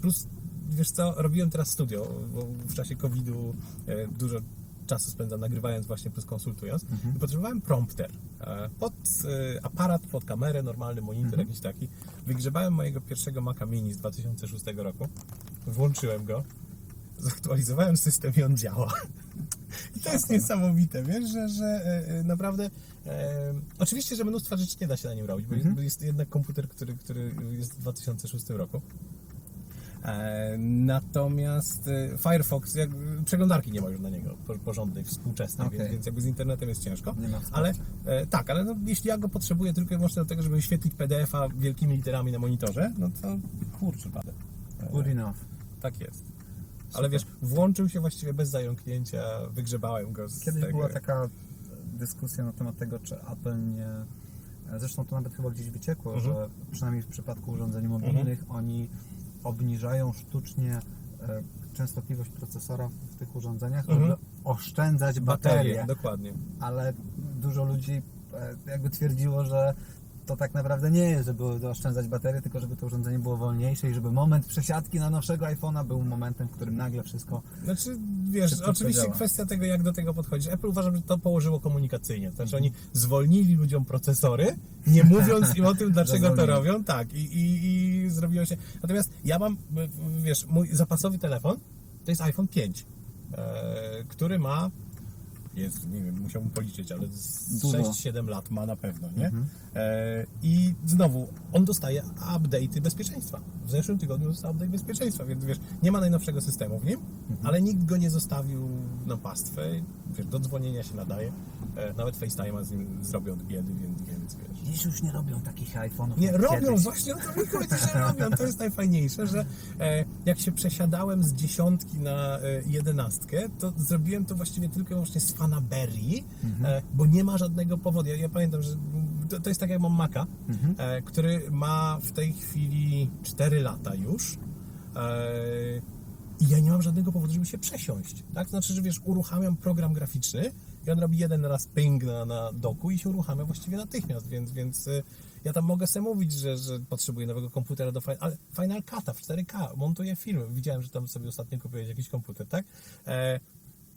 Plus, wiesz co, robiłem teraz studio, bo w czasie COVID-u e, dużo czasu spędzam nagrywając właśnie plus konsultując. I potrzebowałem prompter e, pod e, aparat, pod kamerę, normalny monitor jakiś taki. Wygrzebałem mojego pierwszego Maca Mini z 2006 roku, włączyłem go, zaktualizowałem system i on działa. I to jest niesamowite, wiesz, że, że naprawdę e, oczywiście, że mnóstwo rzeczy nie da się na nim robić, bo jest, bo jest jednak komputer, który, który jest w 2006 roku. E, Natomiast e, Firefox, jak, przeglądarki nie ma już na niego po- porządnej, współczesnej, Okej. więc, więc jakby z internetem jest ciężko. Nie ma wsparcia. ale e, tak, ale no, jeśli ja go potrzebuję tylko i wyłącznie do tego, żeby wyświetlić PDF-a wielkimi literami na monitorze, no to kurczę, padę. Good enough. Tak jest. Ale wiesz, włączył się właściwie bez zająknięcia, wygrzebałem go z Kiedyś tego. była taka dyskusja na temat tego, czy Apple nie. Zresztą to nawet chyba gdzieś wyciekło, Mhm. że przynajmniej w przypadku urządzeń mobilnych oni obniżają sztucznie e, częstotliwość procesora w tych urządzeniach, Mhm. żeby oszczędzać baterie. baterię. Dokładnie. Ale dużo ludzi e, jakby twierdziło, że to tak naprawdę nie jest, żeby oszczędzać baterię, tylko żeby to urządzenie było wolniejsze i żeby moment przesiadki na nowszego iPhone'a był momentem, w którym nagle wszystko Znaczy, wiesz, oczywiście działa. kwestia tego, jak do tego podchodzisz. Apple uważam, że to położyło komunikacyjnie. To Znaczy, oni zwolnili ludziom procesory, nie [LAUGHS] mówiąc im o tym, dlaczego to robią. Tak, i, i, i zrobiło się. Natomiast ja mam, wiesz, mój zapasowy telefon to jest iPhone 5, e, który ma. Jest, nie wiem, musiałbym policzyć, ale z Dużo. 6-7 lat ma na pewno, nie? E, I znowu, on dostaje update'y bezpieczeństwa. W zeszłym tygodniu dostał update bezpieczeństwa, więc wiesz, nie ma najnowszego systemu w nim, ale nikt go nie zostawił na pastwę. Wiesz, do dzwonienia się nadaje. E, nawet FaceTime'a z nim zrobię od biedy, więc, więc wiesz. Dziś już nie robią takich iPhone'ów. Nie, robią, kiedyś. właśnie o to mi chodzi, że robią. To jest najfajniejsze, że e, jak się przesiadałem z dziesiątki na e, jedenastkę, to zrobiłem to właściwie tylko i wyłącznie z fanaberii, e, bo nie ma żadnego powodu. Ja, ja pamiętam, że to, to jest tak jak mam Maca, e, który ma w tej chwili 4 lata już. E, i ja nie mam żadnego powodu, żeby się przesiąść. Tak? Znaczy, że wiesz, uruchamiam program graficzny i on robi jeden raz ping na, na doku i się uruchamia właściwie natychmiast, więc, więc ja tam mogę sobie mówić, że, że potrzebuję nowego komputera do Final, ale Final Cut'a w 4K, montuję filmy. Widziałem, że tam sobie ostatnio kupiłeś jakiś komputer, tak? E,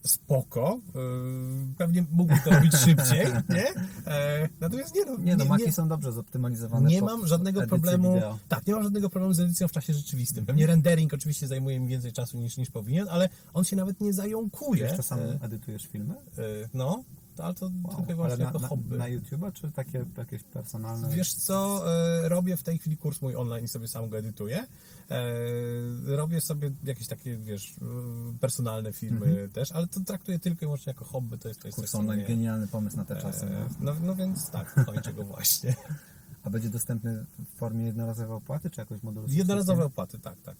spoko, y, pewnie mógłbym to robić szybciej, [LAUGHS] nie? E, natomiast nie no, Nie no, Maki nie, są dobrze zoptymalizowane. nie mam żadnego problemu. wideo. Tak, nie mam żadnego problemu z edycją w czasie rzeczywistym. Pewnie rendering oczywiście zajmuje mi więcej czasu niż, niż powinien, ale on się nawet nie zająkuje. Wiesz, czasami E, edytujesz filmy? e, no, ale to tylko i wyłącznie na, jako na, hobby. na YouTube'a, czy takie jakieś personalne? Wiesz co, e, robię w tej chwili kurs mój online i sobie sam go edytuję. E, robię sobie jakieś takie, wiesz, e, personalne filmy też, ale to traktuję tylko i wyłącznie jako hobby. To jest, to jest Kurs co online, mnie- genialny pomysł na te czasy. e, no, no więc tak, kończę go właśnie. [LAUGHS] A będzie dostępny w formie jednorazowej opłaty, czy jakoś modelu Jednorazowe opłaty, tak, tak.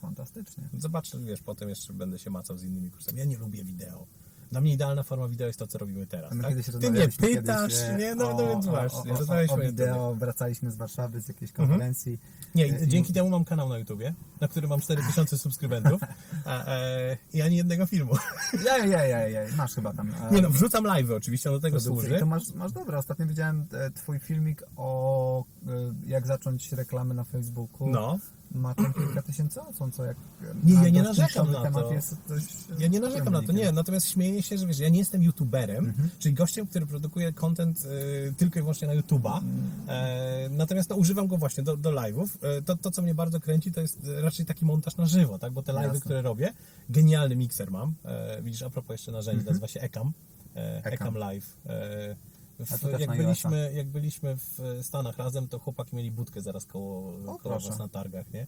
Fantastycznie. Zobaczę, wiesz, potem jeszcze będę się macał z innymi kursami. Ja nie lubię wideo. Dla mnie idealna forma wideo jest to, co robimy teraz. Tak? Ty mnie pytasz, kiedyś, nie? No, o, no więc właśnie, o, o, o o wideo, wracaliśmy z Warszawy z jakiejś konferencji. Nie, E, i dzięki temu mam kanał na YouTubie, na którym mam 4000 subskrybentów a, e, i ani jednego filmu. [LAUGHS] Jaj, jaj, jaj, jaj, masz chyba tam. e, Nie no, wrzucam live'y oczywiście, do tego służy. I to masz, masz dobre. Ostatnio widziałem e, twój filmik o e, jak zacząć reklamy na Facebooku. No. Ma tam kilka tysięcy osób, co jak Nie, ja nie narzekam na to. Jest dość, Ja nie narzekam na to, nie, natomiast śmieję się, że wiesz, ja nie jestem youtuberem, Mhm. czyli gościem, który produkuje content y, tylko i wyłącznie na YouTube'a, e, natomiast no, używam go właśnie do, do live'ów. E, to, to, co mnie bardzo kręci, to jest raczej taki montaż na żywo, tak, bo te live'y, które robię, genialny mikser mam, e, widzisz, a propos jeszcze narzędzi, nazywa się Ecam, e. Ecam Live. E, w, jak, byliśmy, jak byliśmy w Stanach razem, to chłopaki mieli budkę zaraz koło, koło proszę. was na targach, nie?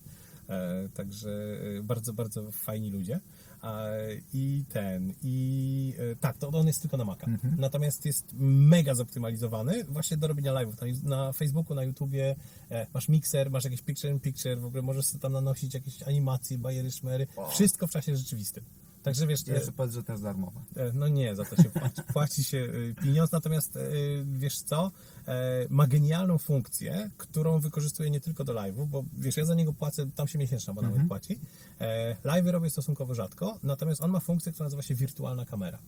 E, także e, bardzo, bardzo fajni ludzie. E, I ten, i e, tak, to on jest tylko na Maca. Mhm. Natomiast jest mega zoptymalizowany właśnie do robienia live'ów. Na, na Facebooku, na YouTubie e, masz mikser, masz jakieś picture in picture, w ogóle możesz sobie tam nanosić jakieś animacje, bajery, szmery, wszystko w czasie rzeczywistym. Także wiesz, e, Jeszcze powiedz, że to jest darmowe. E, No nie, za to się [LAUGHS] płaci, płaci się y, pieniądz, natomiast y, wiesz co, E, ma genialną funkcję, którą wykorzystuje nie tylko do live'ów, bo wiesz, ja za niego płacę, tam się miesięczna abonament płaci. E, Live'y robię stosunkowo rzadko, natomiast on ma funkcję, która nazywa się wirtualna kamera.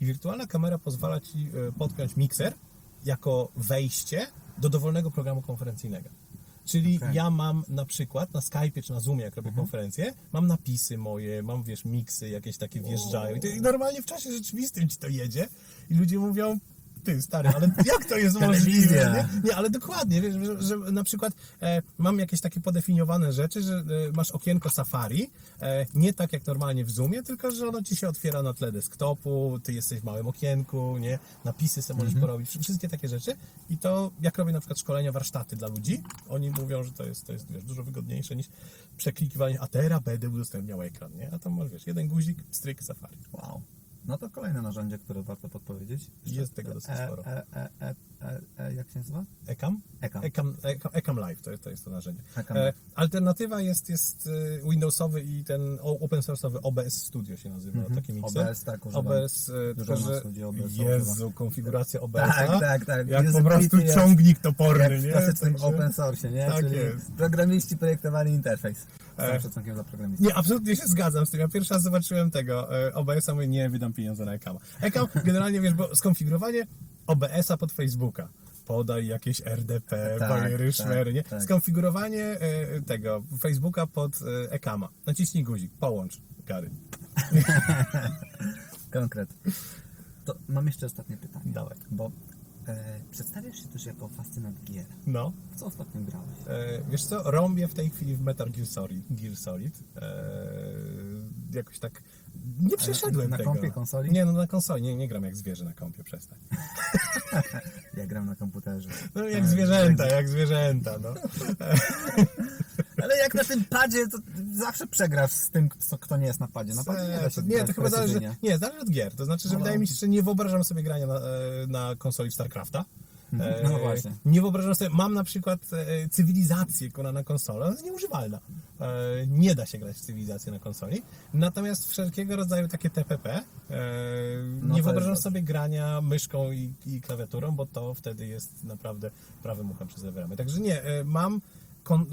I wirtualna kamera pozwala Ci e, podpiąć mikser jako wejście do dowolnego programu konferencyjnego. Czyli Okej. ja mam na przykład na Skype'ie czy na Zoomie, jak robię konferencję, mam napisy moje, mam wiesz, miksy jakieś takie wjeżdżają i, to, i normalnie w czasie rzeczywistym ci to jedzie i ludzie mówią, ty stary, ale jak to jest [LAUGHS] możliwe? Nie? nie, ale dokładnie, wiesz, że, że na przykład e, mam jakieś takie podefiniowane rzeczy, że e, masz okienko Safari, e, nie tak jak normalnie w Zoomie, tylko że ono ci się otwiera na tle desktopu, ty jesteś w małym okienku, nie? Napisy sobie możesz porobić, wszystkie takie rzeczy i to jak robię na przykład szkolenia, warsztaty dla ludzi, oni mówią, że to jest, to jest wiesz, dużo wygodniejsze niż przeklikiwanie, a teraz będę udostępniał ekran, nie? A tam masz, wiesz, jeden guzik, stryk Safari. Wow. No to kolejne narzędzie, które warto podpowiedzieć. Jest tego dosyć e, sporo. E, e, e, e, e, jak się nazywa? Ecam? Ecam. Ecam, Ecam, Ecam Live to, jest- to jest to narzędzie. E, alternatywa jest, jest e, Windowsowy i ten open source'owy OBS Studio się nazywa, taki mikser. OBS, tak, używam. OBS, Dużo tylko że OBS Jezu, konfiguracja OBS. Tak, tak, tak. Jak po Usability prostu jest ciągnik toporny, Jak w nie? klasycznym Także- open source, nie? Tak Czyli jest. programiści projektowali interfejs. Z całym E. szacunkiem za programistów. Nie, absolutnie się zgadzam z tym. Ja pierwszy raz zobaczyłem tego e, OBS-a, mówię, nie, wydam pieniądze na Ekama. Ekam [LAUGHS] generalnie, wiesz, bo skonfigurowanie OBS-a pod Facebooka, podaj jakieś RDP, Tak, bariery, tak, szmery, nie? tak. Skonfigurowanie e, tego Facebooka pod e, Ekama. Naciśnij guzik, połącz, Gary. [LAUGHS] Konkret. To mam jeszcze ostatnie pytanie. Dawaj. Bo e, przedstawiasz się też jako fascynant gier. No. W co ostatnio grałeś? E, wiesz co, rąbię w tej chwili w Metal Gear Solid. Gear Solid. E, jakoś tak nie przeszedłem na tego. kompie, konsoli? Nie, no na konsoli. Nie, nie gram jak zwierzę na kompie, przestań. [LAUGHS] Ja gram na komputerze. No jak zwierzęta, jak zwierzęta, no. [LAUGHS] Ale jak na tym padzie, to zawsze przegrasz z tym, kto nie jest na padzie. Na padzie nie da się nie, to chyba zależy, nie, zależy od gier. To znaczy, że No, wydaje no. mi się, że nie wyobrażam sobie grania na, e, na konsoli StarCrafta. E, No właśnie. Nie wyobrażam sobie, mam na przykład e, cywilizację na konsolę, ona jest nieużywalna. Nie da się grać w cywilizację na konsoli. Natomiast wszelkiego rodzaju takie TPP, No nie wyobrażam sobie grania myszką i, i klawiaturą, bo to wtedy jest naprawdę prawym uchem przez lewe ramię. Także nie, mam kon,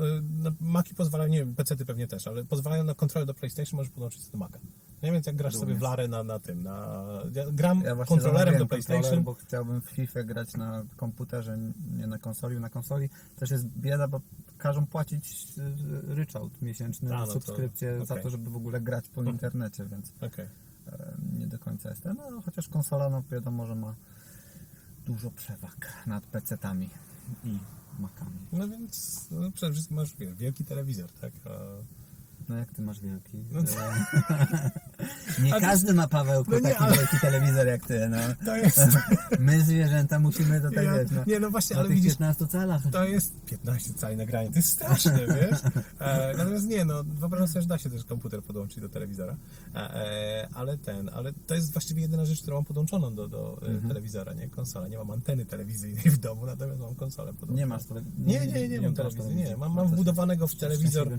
no, Maki pozwalają, nie wiem, PC-ty pewnie też, ale pozwalają na kontrolę do PlayStation, możesz podłączyć do Maca. Nie wiem, jak grasz sobie w larę na, na tym, na... Ja gram Ja kontrolerem do PlayStation. kontroler, bo chciałbym w FIFA grać na komputerze, nie na konsoli. Na konsoli też jest bieda, bo każą płacić y, ryczałt miesięczny, A, no to- subskrypcję za to, żeby w ogóle grać po internecie, więc e, nie do końca jestem. No, chociaż konsola, no wiadomo, że ma dużo przewag nad PC-tami i Macami. No więc no, przede wszystkim masz wiesz, wielki telewizor, tak? A... No jak ty masz wielki? No? E, [LAUGHS] nie A to- każdy ma Pawełku No nie, taki ale- wielki telewizor jak ty, no. To jest... [LAUGHS] My zwierzęta musimy Ja, wiesz, no, nie, no właśnie, ale tych widzisz, 15 calach. to jest 15 cali nagrania, to jest straszne, [LAUGHS] wiesz? E, natomiast nie, no wyobrażam sobie, że da się też komputer podłączyć do telewizora, e, e, ale ten, ale to jest właściwie jedyna rzecz, którą mam podłączoną do, do e, telewizora, nie? Konsola. Nie mam anteny telewizyjnej w domu, natomiast mam konsolę podłączoną. Nie masz telewizji? Nie, nie, nie, mam masz telewizji, nie. Mam, mam to wbudowanego w telewizor.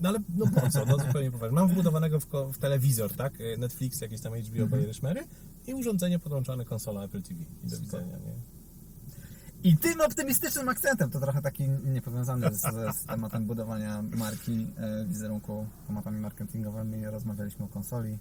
No ale no po co? No zupełnie poważnie. Mam wbudowanego w, w telewizor, tak? Netflix, jakieś tam HBO, Mhm. bajery, szmery i urządzenie podłączone konsola Apple TV. I do widzenia, nie? I tym optymistycznym akcentem, to trochę taki niepowiązany z, z tematem budowania marki, e, wizerunku, tematami marketingowymi, rozmawialiśmy o konsoli.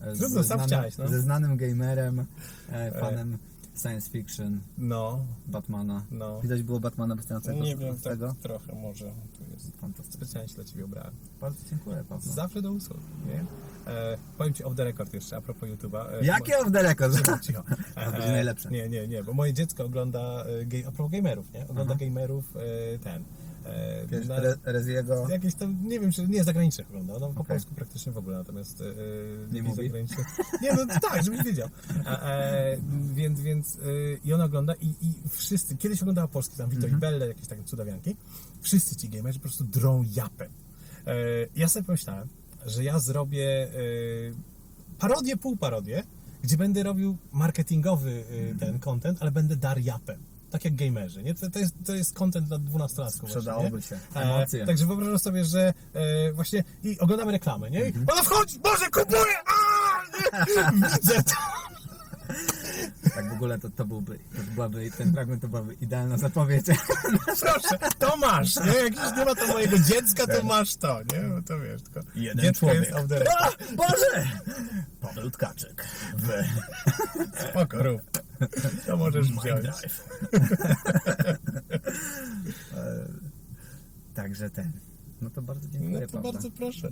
e, Trudno, sam chciałeś, no. ze znanym gamerem, e, fanem science fiction, No, Batmana. No. Widać było Batmana wystającego nie z, wiem, z tak tego. trochę może. Tu jest. Fantastycznie. Specjalnie się dla Ciebie ubrałem. Bardzo dziękuję, Paweł. Zawsze do usług, nie? E, powiem Ci off the record jeszcze, a propos YouTube'a. E, Jakie off the record? Cicho, cicho. [LAUGHS] To będzie najlepsze. Nie, nie, nie, bo moje dziecko ogląda, e, ge- a propos gamerów, nie? Ogląda Aha. gamerów e, ten. E, Wiesz, na- Re- Reziego. Jakieś tam, nie wiem, czy nie zagranicznych ogląda, no po Okej. polsku praktycznie w ogóle, natomiast e, Nie jakieś mówi? zagraniczne- Nie, no tak, żebyś wiedział. E, e, więc, więc e, i ona ogląda i, i wszyscy, kiedyś oglądała polski, tam Vito Mhm. i Belle, jakieś takie cudawianki, wszyscy ci gamerzy po prostu drą japę. E, ja sobie pomyślałem, że ja zrobię e, parodię, półparodię, gdzie będę robił marketingowy e, ten content, ale będę dar japę. Tak jak gamerzy, nie? To, to, jest, to jest content dla 12-latków. Sprzedałoby właśnie, się. nie? Emocje. E, także wyobrażam sobie, że e, właśnie i oglądamy reklamę, nie? Mhm. I ona wchodzi, Boże, kupuję! A! [LAUGHS] Widzę to! [LAUGHS] Tak w ogóle to, to byłby, to byłaby, ten fragment to byłaby idealna zapowiedź. [LAUGHS] Proszę, to masz, nie? Jak już nie ma to mojego dziecka, to masz to, nie? No to wiesz, tylko Jeden dziecko człowiek. jest. A, Boże! Paweł Tkaczyk. W [LAUGHS] Spoko, rób. To możesz wziąć. Także ten. No to bardzo dziękuję, No to bardzo proszę.